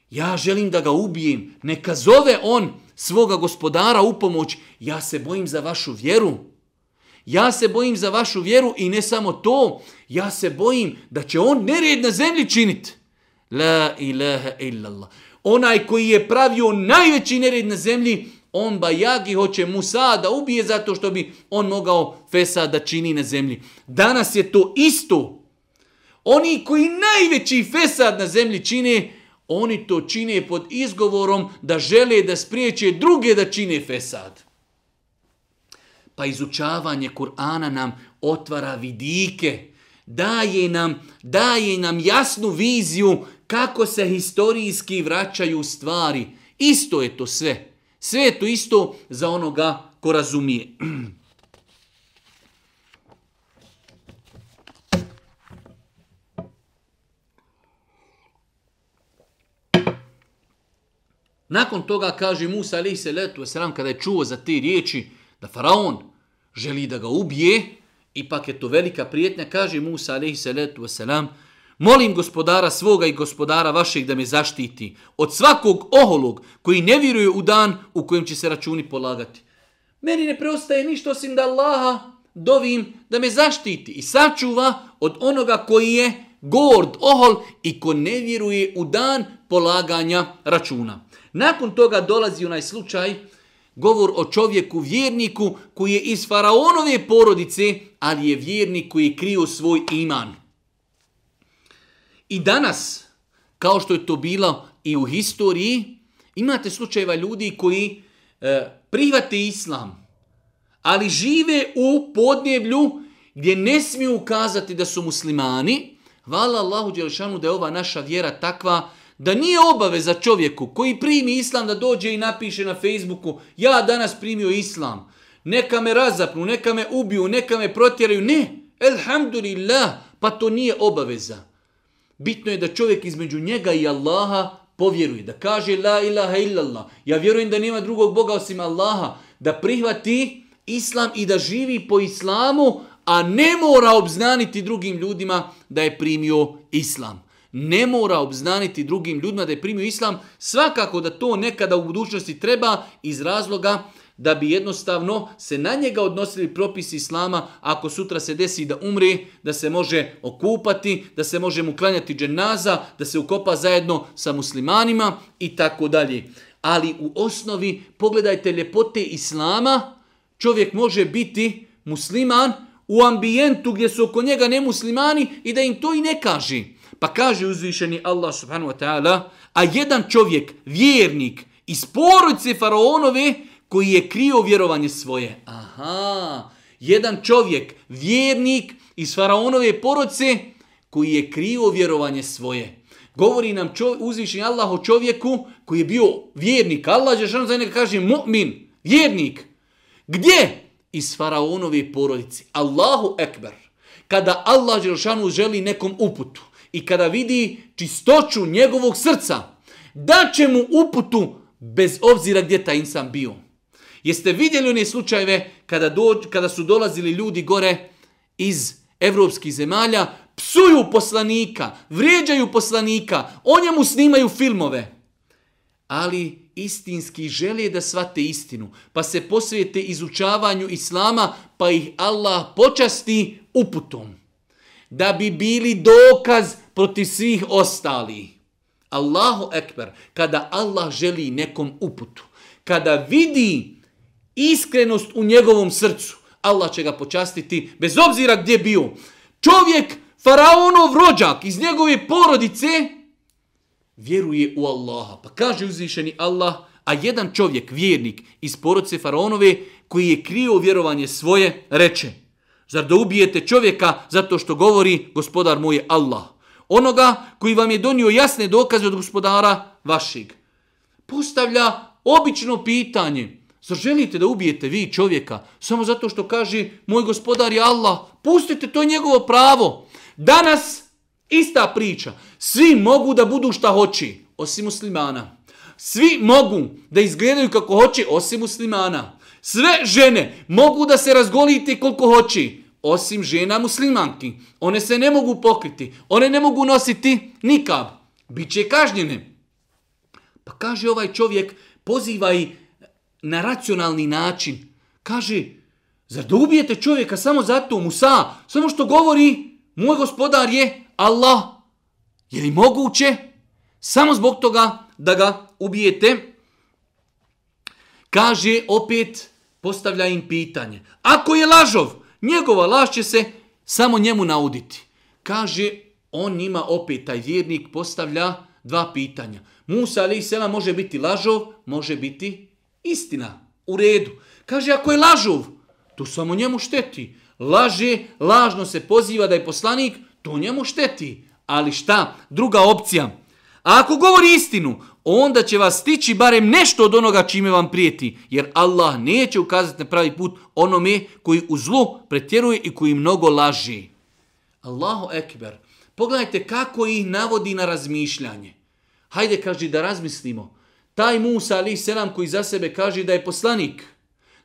ja želim da ga ubijem. Neka zove on svoga gospodara u pomoć. Ja se bojim za vašu vjeru. Ja se bojim za vašu vjeru i ne samo to. Ja se bojim da će on nered na zemlji činiti. La ilaha illallah. Onaj koji je pravio najveći nered na zemlji, on ba jagi hoće Musa da ubije zato što bi on mogao Fesa da čini na zemlji. Danas je to isto. Oni koji najveći Fesad na zemlji čine, oni to čine pod izgovorom da žele da spriječe druge da čine Fesad. Pa izučavanje Kur'ana nam otvara vidike, daje nam, daje nam jasnu viziju kako se historijski vraćaju stvari. Isto je to sve. Sve je to isto za onoga ko razumije. Nakon toga kaže Musa alaih se letu wasalam, kada je čuo za te riječi da faraon želi da ga ubije, ipak je to velika prijetnja, kaže Musa alaihi salatu wasalam, Molim gospodara svoga i gospodara vašeg da me zaštiti od svakog oholog koji ne vjeruje u dan u kojem će se računi polagati. Meni ne preostaje ništa osim da Allaha dovim da me zaštiti i sačuva od onoga koji je gord, ohol i ko ne vjeruje u dan polaganja računa. Nakon toga dolazi onaj slučaj, govor o čovjeku vjerniku koji je iz faraonove porodice, ali je vjernik koji je krio svoj iman. I danas, kao što je to bilo i u historiji, imate slučajeva ljudi koji e, prihvate islam, ali žive u podneblju gdje ne smiju ukazati da su muslimani. Hvala Allahu Đelšanu da je ova naša vjera takva da nije obaveza čovjeku koji primi islam da dođe i napiše na Facebooku ja danas primio islam. Neka me razapnu, neka me ubiju, neka me protjeraju. Ne, elhamdulillah, pa to nije obaveza. Bitno je da čovjek između njega i Allaha povjeruje, da kaže la ilaha illallah. Ja vjerujem da nema drugog Boga osim Allaha, da prihvati islam i da živi po islamu, a ne mora obznaniti drugim ljudima da je primio islam. Ne mora obznaniti drugim ljudima da je primio islam. Svakako da to nekada u budućnosti treba iz razloga da bi jednostavno se na njega odnosili propisi islama ako sutra se desi da umre, da se može okupati, da se može mu klanjati dženaza, da se ukopa zajedno sa muslimanima i tako dalje. Ali u osnovi pogledajte ljepote islama, čovjek može biti musliman u ambijentu gdje su oko njega nemuslimani i da im to i ne kaže. Pa kaže uzvišeni Allah subhanahu wa ta'ala, a jedan čovjek, vjernik, iz porodice faraonove, koji je krio vjerovanje svoje. Aha, jedan čovjek, vjernik iz faraonove porodice, koji je krio vjerovanje svoje. Govori nam čo, uzvišenje Allah o čovjeku koji je bio vjernik. Allah je za njega kaže mu'min, vjernik. Gdje? Iz faraonove porodice. Allahu ekber. Kada Allah Đelšanu želi nekom uputu i kada vidi čistoću njegovog srca, da će mu uputu bez obzira gdje taj insan bio. Jeste vidjeli one slučajeve kada, do, kada su dolazili ljudi gore iz evropskih zemalja, psuju poslanika, vrijeđaju poslanika, o njemu snimaju filmove. Ali istinski žele da svate istinu, pa se posvijete izučavanju islama, pa ih Allah počasti uputom. Da bi bili dokaz protiv svih ostalih. Allahu ekber, kada Allah želi nekom uputu, kada vidi iskrenost u njegovom srcu, Allah će ga počastiti bez obzira gdje bio. Čovjek, faraonov rođak iz njegove porodice, vjeruje u Allaha. Pa kaže uzvišeni Allah, a jedan čovjek, vjernik iz porodice faraonove, koji je krio vjerovanje svoje, reče, zar da ubijete čovjeka zato što govori gospodar moj je Allah? Onoga koji vam je donio jasne dokaze od gospodara vašeg. Postavlja obično pitanje, Zar želite da ubijete vi čovjeka samo zato što kaže moj gospodar je Allah? Pustite, to je njegovo pravo. Danas ista priča. Svi mogu da budu šta hoći, osim muslimana. Svi mogu da izgledaju kako hoće, osim muslimana. Sve žene mogu da se razgolite koliko hoće, osim žena muslimanki. One se ne mogu pokriti, one ne mogu nositi nikab. Biće kažnjene. Pa kaže ovaj čovjek, pozivaj na racionalni način. Kaže, zar da ubijete čovjeka samo zato, Musa, samo što govori, moj gospodar je Allah. Je li moguće? Samo zbog toga da ga ubijete. Kaže, opet postavlja im pitanje. Ako je lažov, njegova laž će se samo njemu nauditi. Kaže, on njima opet, taj vjernik, postavlja dva pitanja. Musa, ali i može biti lažov, može biti Istina, u redu. Kaže, ako je lažov, to samo njemu šteti. Laže, lažno se poziva da je poslanik, to njemu šteti. Ali šta? Druga opcija. A ako govori istinu, onda će vas stići barem nešto od onoga čime vam prijeti. Jer Allah neće ukazati na pravi put onome koji u zlu pretjeruje i koji mnogo laži. Allahu ekber. Pogledajte kako ih navodi na razmišljanje. Hajde, kaži, da razmislimo taj Musa ali selam koji za sebe kaže da je poslanik,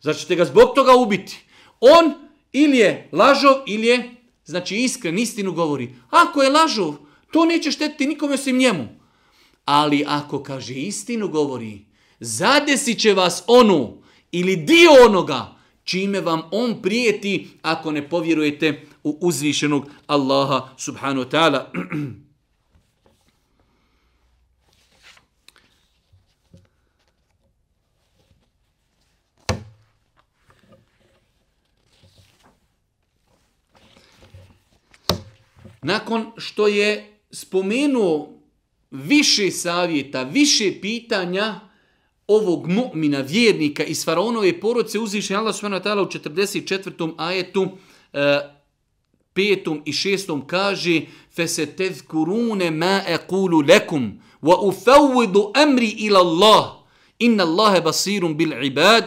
Znači, ćete ga zbog toga ubiti? On ili je lažov ili je, znači iskren, istinu govori. Ako je lažov, to neće štetiti nikome osim njemu. Ali ako kaže istinu govori, zadesit će vas onu ili dio onoga čime vam on prijeti ako ne povjerujete u uzvišenog Allaha subhanahu wa ta'ala. nakon što je spomenuo više savjeta, više pitanja ovog mu'mina, vjernika iz faraonove porodce, uzviše Allah subhanahu wa u 44. ajetu, e, petom i šestom kaže فَسَتَذْكُرُونَ مَا أَقُولُ لَكُمْ وَأُفَوِّدُ أَمْرِ إِلَى اللَّهِ إِنَّ اللَّهَ بَصِيرٌ بِالْعِبَادِ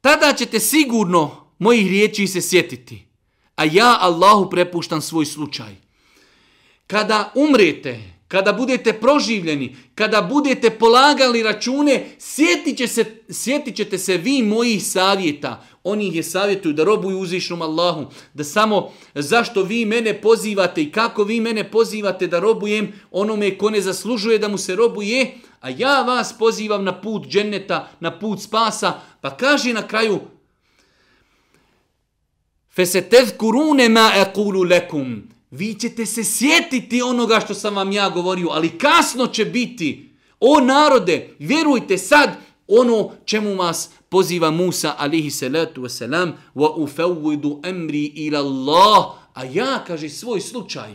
Tada ćete sigurno mojih riječi se sjetiti a ja Allahu prepuštam svoj slučaj. Kada umrete, kada budete proživljeni, kada budete polagali račune, sjetit, će se, sjetit ćete se vi mojih savjeta. Oni ih je savjetuju da robuju uzvišnom Allahu, da samo zašto vi mene pozivate i kako vi mene pozivate da robujem onome ko ne zaslužuje da mu se robuje, a ja vas pozivam na put dženeta, na put spasa, pa kaže na kraju Fesetezkurune ma ekulu lekum. Vi ćete se sjetiti onoga što sam vam ja govorio, ali kasno će biti. O narode, vjerujte sad ono čemu vas poziva Musa alihi salatu wasalam wa ufawwidu amri ila Allah. A ja, kaže, svoj slučaj,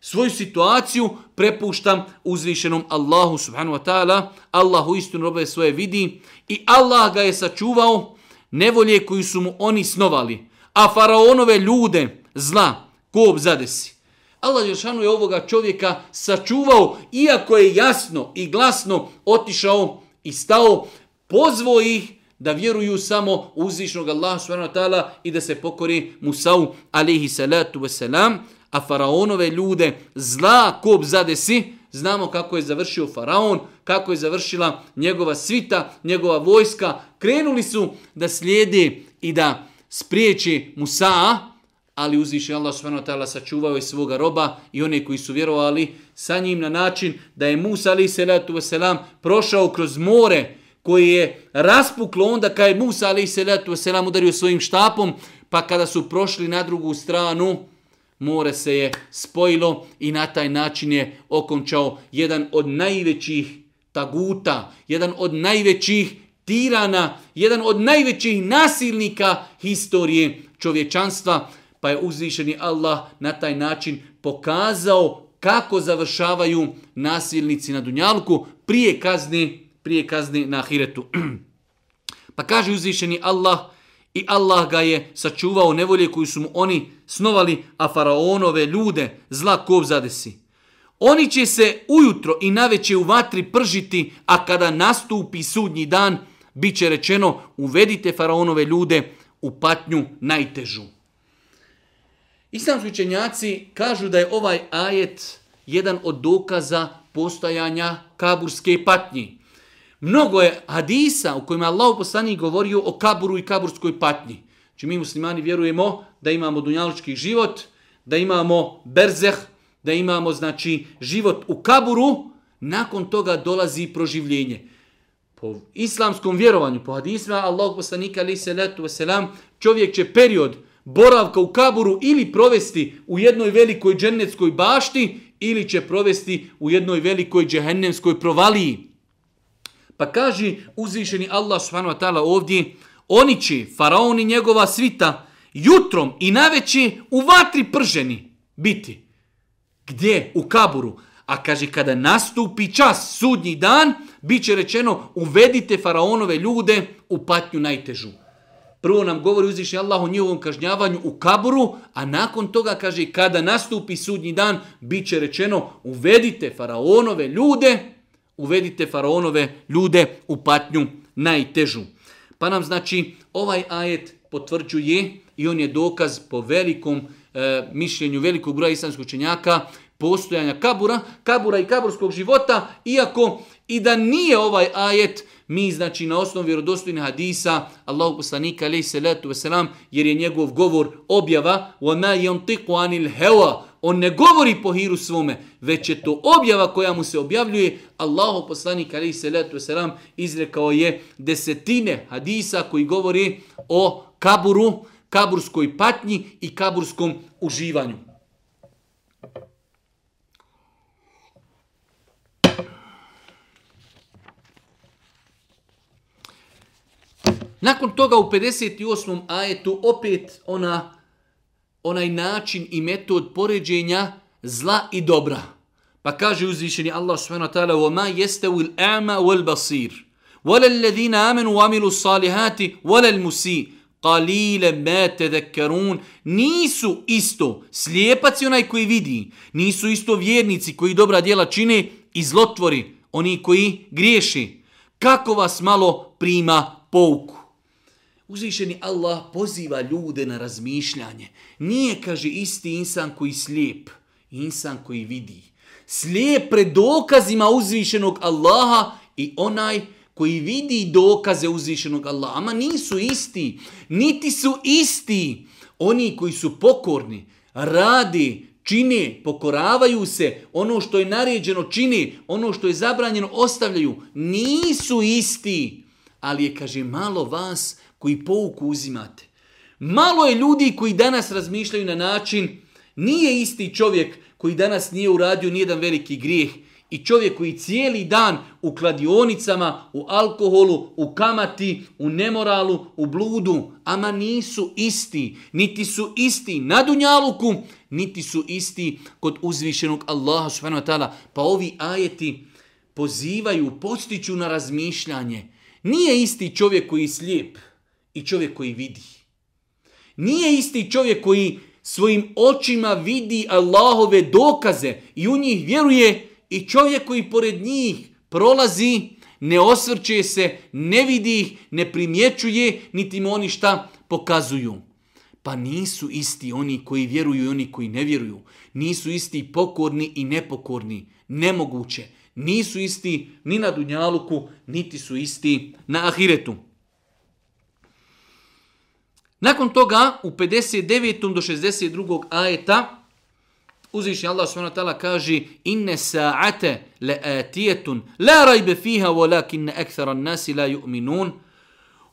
svoju situaciju prepuštam uzvišenom Allahu subhanahu wa ta'ala. Allah u istinu robe svoje vidi i Allah ga je sačuvao nevolje koju su mu oni snovali a faraonove ljude zla ko zadesi. Allah Jeršanu je ovoga čovjeka sačuvao, iako je jasno i glasno otišao i stao, pozvao ih da vjeruju samo uzvišnog Allaha subhanahu i da se pokori Musau alaihi salatu wasalam, a faraonove ljude zla ko zadesi, znamo kako je završio faraon, kako je završila njegova svita, njegova vojska. Krenuli su da slijede i da spriječi Musa, ali uzviše Allah subhanahu wa ta'ala sačuvao je svoga roba i one koji su vjerovali sa njim na način da je Musa ali salatu wasalam prošao kroz more koji je raspuklo onda kada je Musa ali salatu wasalam udario svojim štapom pa kada su prošli na drugu stranu more se je spojilo i na taj način je okončao jedan od najvećih taguta, jedan od najvećih tirana, jedan od najvećih nasilnika historije čovječanstva, pa je uzvišeni Allah na taj način pokazao kako završavaju nasilnici na Dunjalku prije kazne, prije kazne na Ahiretu. pa kaže uzvišeni Allah i Allah ga je sačuvao nevolje koju su mu oni snovali, a faraonove ljude zla kov zadesi. Oni će se ujutro i naveće u vatri pržiti, a kada nastupi sudnji dan, bit će rečeno uvedite faraonove ljude u patnju najtežu. Islamski učenjaci kažu da je ovaj ajet jedan od dokaza postojanja kaburske patnji. Mnogo je hadisa u kojima Allah poslani govorio o kaburu i kaburskoj patnji. Znači mi muslimani vjerujemo da imamo dunjalički život, da imamo berzeh, da imamo znači život u kaburu, nakon toga dolazi proživljenje. Po islamskom vjerovanju, po hadisma Allah poslanika ali se letu selam, čovjek će period boravka u kaburu ili provesti u jednoj velikoj džennetskoj bašti ili će provesti u jednoj velikoj džehennemskoj provaliji. Pa kaže uzvišeni Allah subhanahu wa ta'ala ovdje, oni će, faraoni njegova svita, jutrom i naveći u vatri prženi biti. Gdje? U kaburu. A kaže, kada nastupi čas, sudnji dan, bit će rečeno, uvedite faraonove ljude u patnju najtežu. Prvo nam govori uzvišnji Allah o njihovom kažnjavanju u kaburu, a nakon toga kaže kada nastupi sudnji dan, bit će rečeno uvedite faraonove ljude, uvedite faraonove ljude u patnju najtežu. Pa nam znači ovaj ajet potvrđuje i on je dokaz po velikom e, mišljenju velikog broja islamskog učenjaka postojanja kabura, kabura i kaburskog života, iako i da nije ovaj ajet mi znači na osnovu vjerodostojnih hadisa Allahu poslanika alejhi salatu vesselam jer je njegov govor objava wa ma yantiqu anil hawa on ne govori po hiru svome već je to objava koja mu se objavljuje. Allahu poslanik alejhi salatu vesselam izrekao je desetine hadisa koji govori o kaburu kaburskoj patnji i kaburskom uživanju. Nakon toga u 58. ajetu opet ona, onaj način i metod poređenja zla i dobra. Pa kaže uzvišeni Allah subhanahu wa ta'ala وَمَا يَسْتَوِ الْأَعْمَ وَالْبَصِيرِ وَلَا الَّذِينَ آمَنُوا وَعَمِلُوا الصَّالِحَاتِ وَلَا الْمُسِيءِ قَلِيلًا مَا تَذَكَّرُونَ Nisu isto slijepac i onaj koji vidi. Nisu isto vjernici koji dobra djela čine i zlotvori. Oni koji griješi. Kako vas malo prima pouku? Uzvišeni Allah poziva ljude na razmišljanje. Nije, kaže, isti insan koji slijep, insan koji vidi. Slijep pred dokazima uzvišenog Allaha i onaj koji vidi dokaze uzvišenog Allaha. Ama nisu isti, niti su isti. Oni koji su pokorni, radi, čine, pokoravaju se, ono što je naređeno čini, ono što je zabranjeno ostavljaju, nisu isti. Ali je, kaže, malo vas koji pouku uzimate. Malo je ljudi koji danas razmišljaju na način, nije isti čovjek koji danas nije uradio nijedan veliki grijeh i čovjek koji cijeli dan u kladionicama, u alkoholu, u kamati, u nemoralu, u bludu, ama nisu isti, niti su isti na Dunjaluku, niti su isti kod uzvišenog Allaha subhanahu wa ta'ala. Pa ovi ajeti pozivaju, postiću na razmišljanje. Nije isti čovjek koji je slijep, i čovjek koji vidi. Nije isti čovjek koji svojim očima vidi Allahove dokaze i u njih vjeruje i čovjek koji pored njih prolazi, ne osvrće se, ne vidi ih, ne primjećuje, niti mu oni šta pokazuju. Pa nisu isti oni koji vjeruju i oni koji ne vjeruju. Nisu isti pokorni i nepokorni. Nemoguće. Nisu isti ni na Dunjaluku, niti su isti na Ahiretu. Nakon toga u 59. do 62. ajeta uzvišnji Allah subhanahu wa ta'ala kaže inne sa'ate la atijetun la rajbe fiha walakin akthara nasi la yu'minun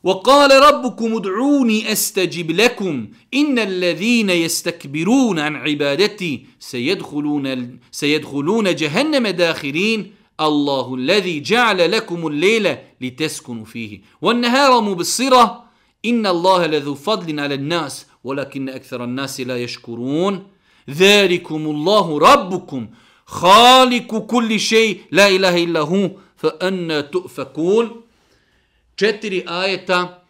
وقال ربكم ادعوني استجب لكم ان الذين يستكبرون عن عبادتي سيدخلون سيدخلون جهنم داخرين الله الذي جعل لكم الليل لتسكنوا فيه والنهار مبصره Inna Allahe ledhu fadlin ale nas, volakinne ekthera nasi la ješkurun, dherikum Allahu rabbukum, haliku kulli şey, la ilaha illa hu, fa anna tu'fakun. Četiri ajeta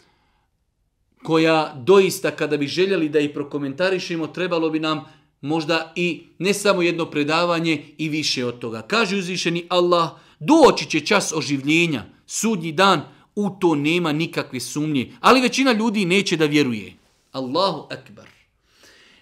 koja doista kada bi željeli da ih prokomentarišemo, trebalo bi nam možda i ne samo jedno predavanje i više od toga. Kaže uzvišeni Allah, doći će čas oživljenja, sudnji dan, u to nema nikakve sumnje, ali većina ljudi neće da vjeruje. Allahu akbar.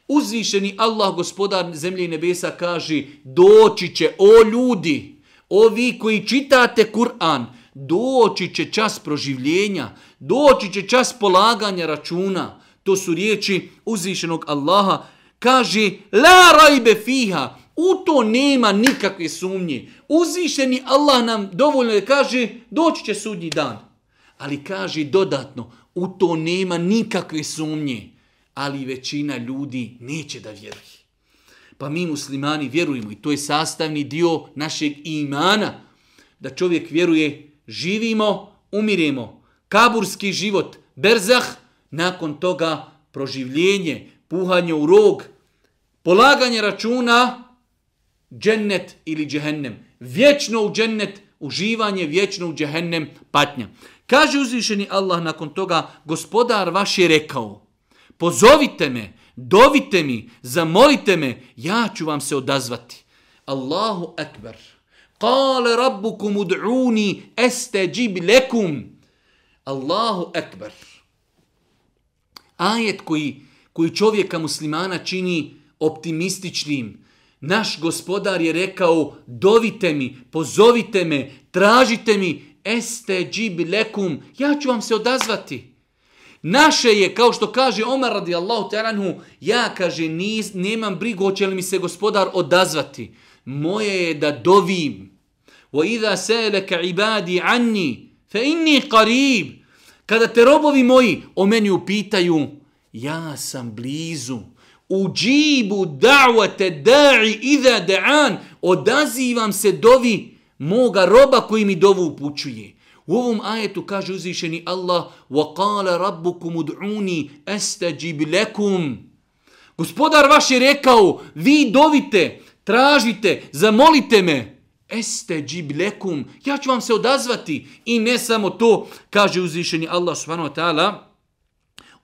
Uzvišeni Allah, gospodar zemlje i nebesa, kaže, doći će, o ljudi, ovi koji čitate Kur'an, doći će čas proživljenja, doći će čas polaganja računa. To su riječi uzvišenog Allaha. Kaže, la rajbe fiha, u to nema nikakve sumnje. Uzvišeni Allah nam dovoljno je kaže, doći će sudnji dan. Ali kaže dodatno, u to nema nikakve sumnje. Ali većina ljudi neće da vjeruje. Pa mi muslimani vjerujemo i to je sastavni dio našeg imana. Da čovjek vjeruje živimo, umiremo. Kaburski život, berzah, nakon toga proživljenje, puhanje u rog, polaganje računa, džennet ili džehennem. Vječno u džennet, uživanje, vječno u džehennem, patnja. Kaže uzvišeni Allah nakon toga, gospodar vaš je rekao, pozovite me, dovite mi, zamolite me, ja ću vam se odazvati. Allahu akbar. Kale rabbukum ud'uni estajib lekum. Allahu ekber. Ajet koji, koji čovjeka muslimana čini optimističnim. Naš gospodar je rekao, dovite mi, pozovite me, tražite mi, estajib lekum. Ja ću vam se odazvati. Naše je, kao što kaže Omar radijallahu ta'anhu, ja kaže, nis, nemam brigu, hoće li mi se gospodar odazvati moje je da dovim. Wa idha salaka ibadi anni fa inni qarib. Kada te robovi moji o meni upitaju, ja sam blizu. Uđibu da'wate da'i idha da'an. Odazivam se dovi moga roba koji mi dovu upućuje. U ovom ajetu kaže uzvišeni Allah وَقَالَ رَبُّكُمُ دْعُونِي أَسْتَجِبْ لَكُمْ Gospodar vaš je rekao, vi dovite, tražite, zamolite me. Este džiblekum, ja ću vam se odazvati. I ne samo to, kaže uzvišeni Allah subhanahu wa ta'ala,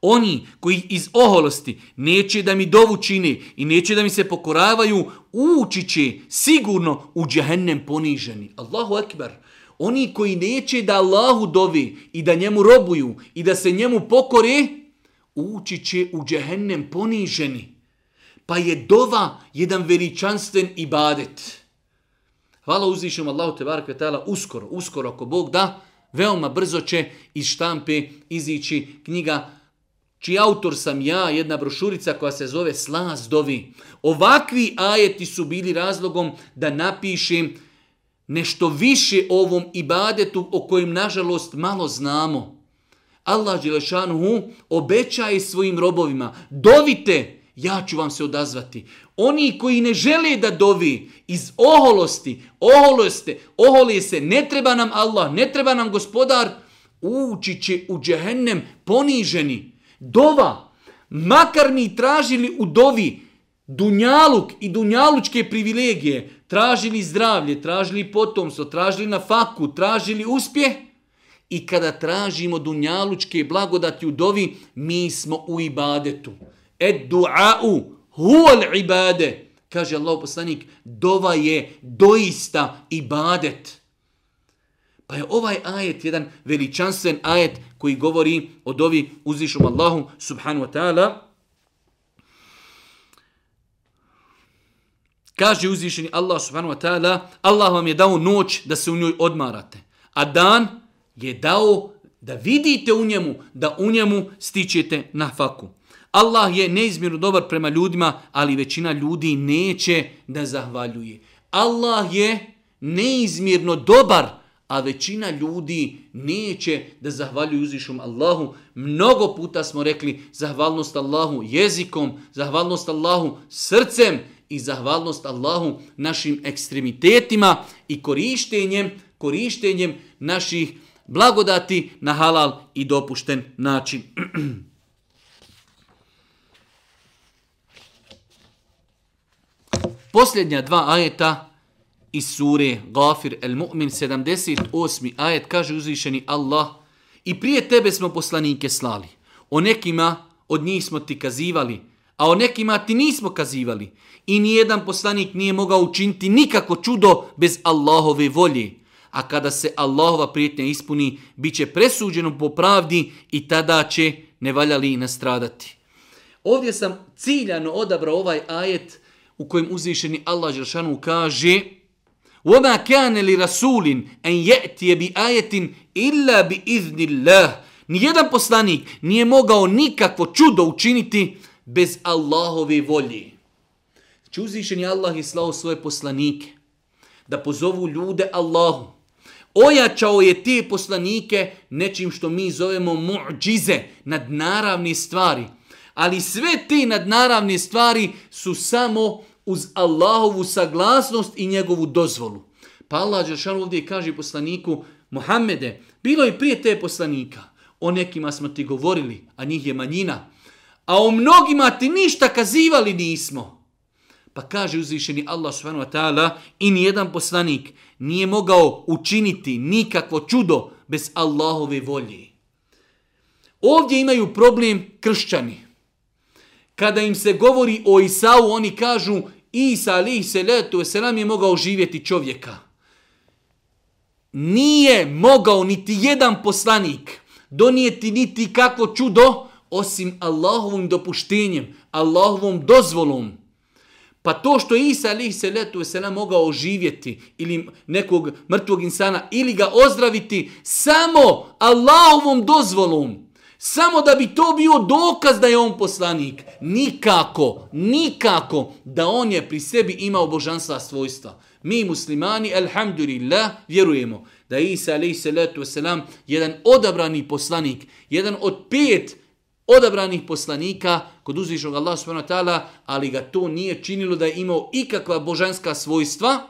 oni koji iz oholosti neće da mi dovu čine i neće da mi se pokoravaju, ući će sigurno u džahennem poniženi. Allahu akbar. Oni koji neće da Allahu dovi i da njemu robuju i da se njemu pokore, ući će u džahennem poniženi. Pa je dova jedan veličanstven ibadet. Hvala uzvišom Allahu te barak vetala uskoro, uskoro ako Bog da, veoma brzo će iz štampe izići knjiga čiji autor sam ja, jedna brošurica koja se zove Slazdovi. Ovakvi ajeti su bili razlogom da napišem nešto više o ovom ibadetu o kojem nažalost malo znamo. Allah Đelešanuhu obećaje svojim robovima, dovite, ja ću vam se odazvati. Oni koji ne žele da dovi iz oholosti, oholoste, oholi se, ne treba nam Allah, ne treba nam gospodar, ući će u džehennem poniženi. Dova, makar mi tražili u dovi dunjaluk i dunjalučke privilegije, tražili zdravlje, tražili potomstvo, tražili na faku, tražili uspjeh, i kada tražimo dunjalučke blagodati u dovi, mi smo u ibadetu. Ed du'a'u huol ibade. Kaže Allah poslanik, dova je doista ibadet. Pa je ovaj ajet jedan veličanstven ajet koji govori o dovi uzvišom Allahu subhanu wa ta'ala. Kaže uzvišeni Allah subhanu wa ta'ala, Allah vam je dao noć da se u njoj odmarate, a dan je dao da vidite u njemu, da u njemu stičete na faku. Allah je neizmjerno dobar prema ljudima, ali većina ljudi neće da zahvaljuje. Allah je neizmjerno dobar a većina ljudi neće da zahvaljuju uzvišom Allahu. Mnogo puta smo rekli zahvalnost Allahu jezikom, zahvalnost Allahu srcem i zahvalnost Allahu našim ekstremitetima i korištenjem, korištenjem naših blagodati na halal i dopušten način. Posljednja dva ajeta iz sure Gafir el Mu'min 78. ajet kaže uzvišeni Allah i prije tebe smo poslanike slali. O nekima od njih smo ti kazivali, a o nekima ti nismo kazivali. I nijedan poslanik nije mogao učiniti nikako čudo bez Allahove volje. A kada se Allahova prijetnja ispuni, bit će presuđeno po pravdi i tada će nevaljali nastradati. Ovdje sam ciljano odabrao ovaj ajet u kojem uzvišeni Allah Želšanu kaže وَمَا كَانَ لِرَسُولٍ أَنْ يَأْتِيَ بِآيَةٍ إِلَّا بِإِذْنِ اللَّهِ Nijedan poslanik nije mogao nikakvo čudo učiniti bez Allahove volje. Znači uzvišeni Allah je slao svoje poslanike da pozovu ljude Allahu. Ojačao je te poslanike nečim što mi zovemo mu'đize, nadnaravne stvari. Ali sve te nadnaravne stvari su samo uz Allahovu saglasnost i njegovu dozvolu. Pa Allah Đeršanu ovdje kaže poslaniku Muhammede, bilo je prije te poslanika. O nekima smo ti govorili, a njih je manjina. A o mnogima ti ništa kazivali nismo. Pa kaže uzvišeni Allah subhanahu wa ta'ala i nijedan poslanik nije mogao učiniti nikakvo čudo bez Allahove volje. Ovdje imaju problem kršćani. Kada im se govori o Isau, oni kažu Isa alih se letu selam je mogao živjeti čovjeka. Nije mogao niti jedan poslanik donijeti niti kakvo čudo osim Allahovim dopuštenjem, Allahovom dozvolom. Pa to što Isa alih se letu selam mogao živjeti ili nekog mrtvog insana ili ga ozdraviti samo Allahovom dozvolom. Samo da bi to bio dokaz da je on poslanik. Nikako, nikako da on je pri sebi imao božanstva svojstva. Mi muslimani, alhamdulillah, vjerujemo da je Isa alaih wasalam jedan odabrani poslanik, jedan od pet odabranih poslanika kod uzvišnog Allah subhanahu wa ta'ala, ali ga to nije činilo da je imao ikakva božanska svojstva,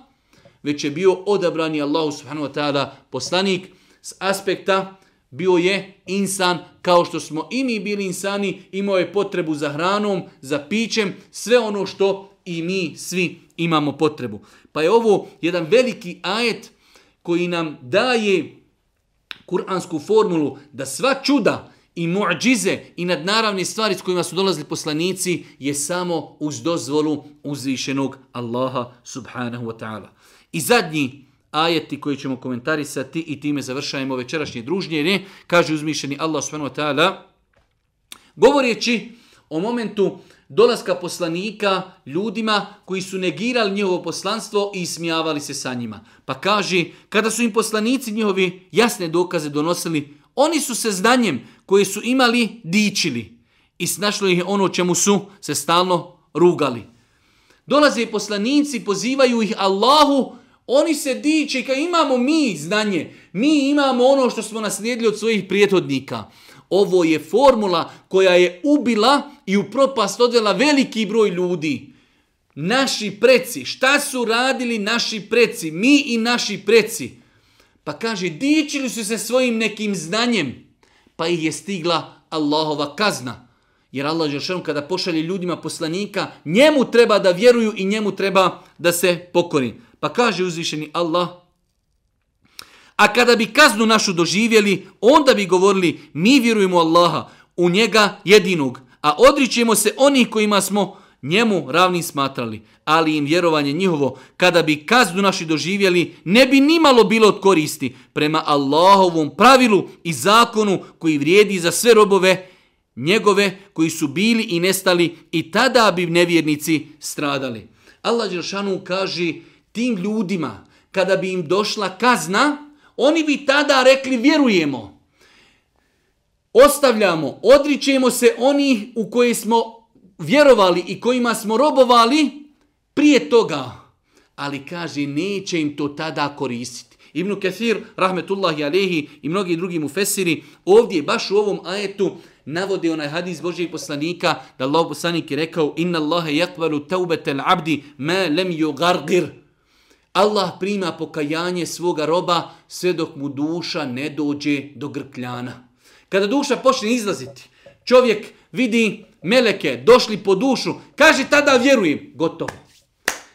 već je bio odabrani Allah subhanahu wa ta'ala poslanik s aspekta bio je insan kao što smo i mi bili insani, imao je potrebu za hranom, za pićem, sve ono što i mi svi imamo potrebu. Pa je ovo jedan veliki ajet koji nam daje kuransku formulu da sva čuda i muđize i nadnaravne stvari s kojima su dolazili poslanici je samo uz dozvolu uzvišenog Allaha subhanahu wa ta'ala. I zadnji ajeti koji ćemo komentarisati i time završajemo večerašnje družnje. Ne, kaže uzmišljeni Allah subhanahu wa ta'ala, govoreći o momentu dolaska poslanika ljudima koji su negirali njihovo poslanstvo i smijavali se sa njima. Pa kaže, kada su im poslanici njihovi jasne dokaze donosili, oni su se znanjem koje su imali dičili i snašlo ih ono čemu su se stalno rugali. Dolaze poslanici, pozivaju ih Allahu, Oni se diče kao imamo mi znanje, mi imamo ono što smo naslijedili od svojih prijetodnika. Ovo je formula koja je ubila i u propast odvela veliki broj ljudi. Naši preci, šta su radili naši preci, mi i naši preci? Pa kaže, dičili su se svojim nekim znanjem, pa ih je stigla Allahova kazna. Jer Allah Žešan kada pošalje ljudima poslanika, njemu treba da vjeruju i njemu treba da se pokori. Pa kaže uzvišeni Allah, a kada bi kaznu našu doživjeli, onda bi govorili, mi vjerujemo Allaha, u njega jedinog, a odričemo se onih kojima smo njemu ravni smatrali, ali im vjerovanje njihovo, kada bi kaznu naši doživjeli, ne bi nimalo bilo od koristi prema Allahovom pravilu i zakonu koji vrijedi za sve robove njegove koji su bili i nestali i tada bi nevjernici stradali. Allah Đeršanu kaže tim ljudima, kada bi im došla kazna, oni bi tada rekli vjerujemo. Ostavljamo, odričemo se onih u koje smo vjerovali i kojima smo robovali prije toga. Ali kaže, neće im to tada koristiti. Ibn Kathir, rahmetullahi alehi i mnogi drugi mu fesiri, ovdje baš u ovom ajetu navode onaj hadis Božijeg poslanika, da Allah poslanik je rekao, inna Allahe yakvalu taubetel abdi ma lem yugargir. Allah prima pokajanje svoga roba sve dok mu duša ne dođe do grkljana. Kada duša počne izlaziti, čovjek vidi meleke, došli po dušu, kaže tada vjerujem, gotovo.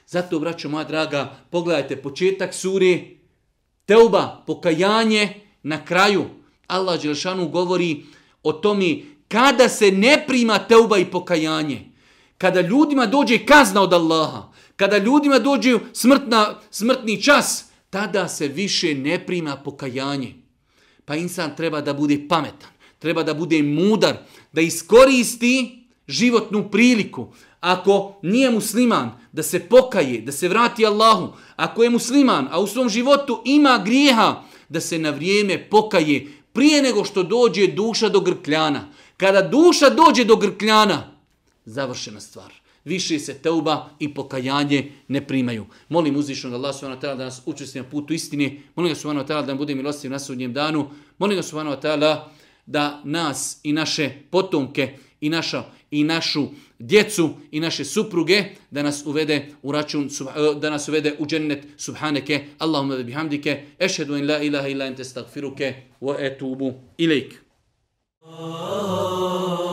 Zato, braćo moja draga, pogledajte početak suri, teuba, pokajanje, na kraju Allah Đelšanu govori o tome kada se ne prima teuba i pokajanje. Kada ljudima dođe kazna od Allaha, kada ljudima dođe smrtna, smrtni čas, tada se više ne prima pokajanje. Pa insan treba da bude pametan, treba da bude mudar, da iskoristi životnu priliku. Ako nije musliman, da se pokaje, da se vrati Allahu. Ako je musliman, a u svom životu ima grijeha, da se na vrijeme pokaje prije nego što dođe duša do grkljana. Kada duša dođe do grkljana, završena stvar. Više se teuba i pokajanje ne primaju. Molim uzvišnog Allah subhanahu wa ta'ala da nas učesti na putu istine. Molim ga subhanahu wa ta'ala da nam bude milostiv na sudnjem danu. Molim ga subhanahu wa ta'ala da nas i naše potomke i naša i našu djecu i naše supruge da nas uvede u račun e, da nas uvede u džennet subhaneke Allahumma bihamdike ešhedu en la ilaha illa ente estagfiruke wa atubu ilaik. Oh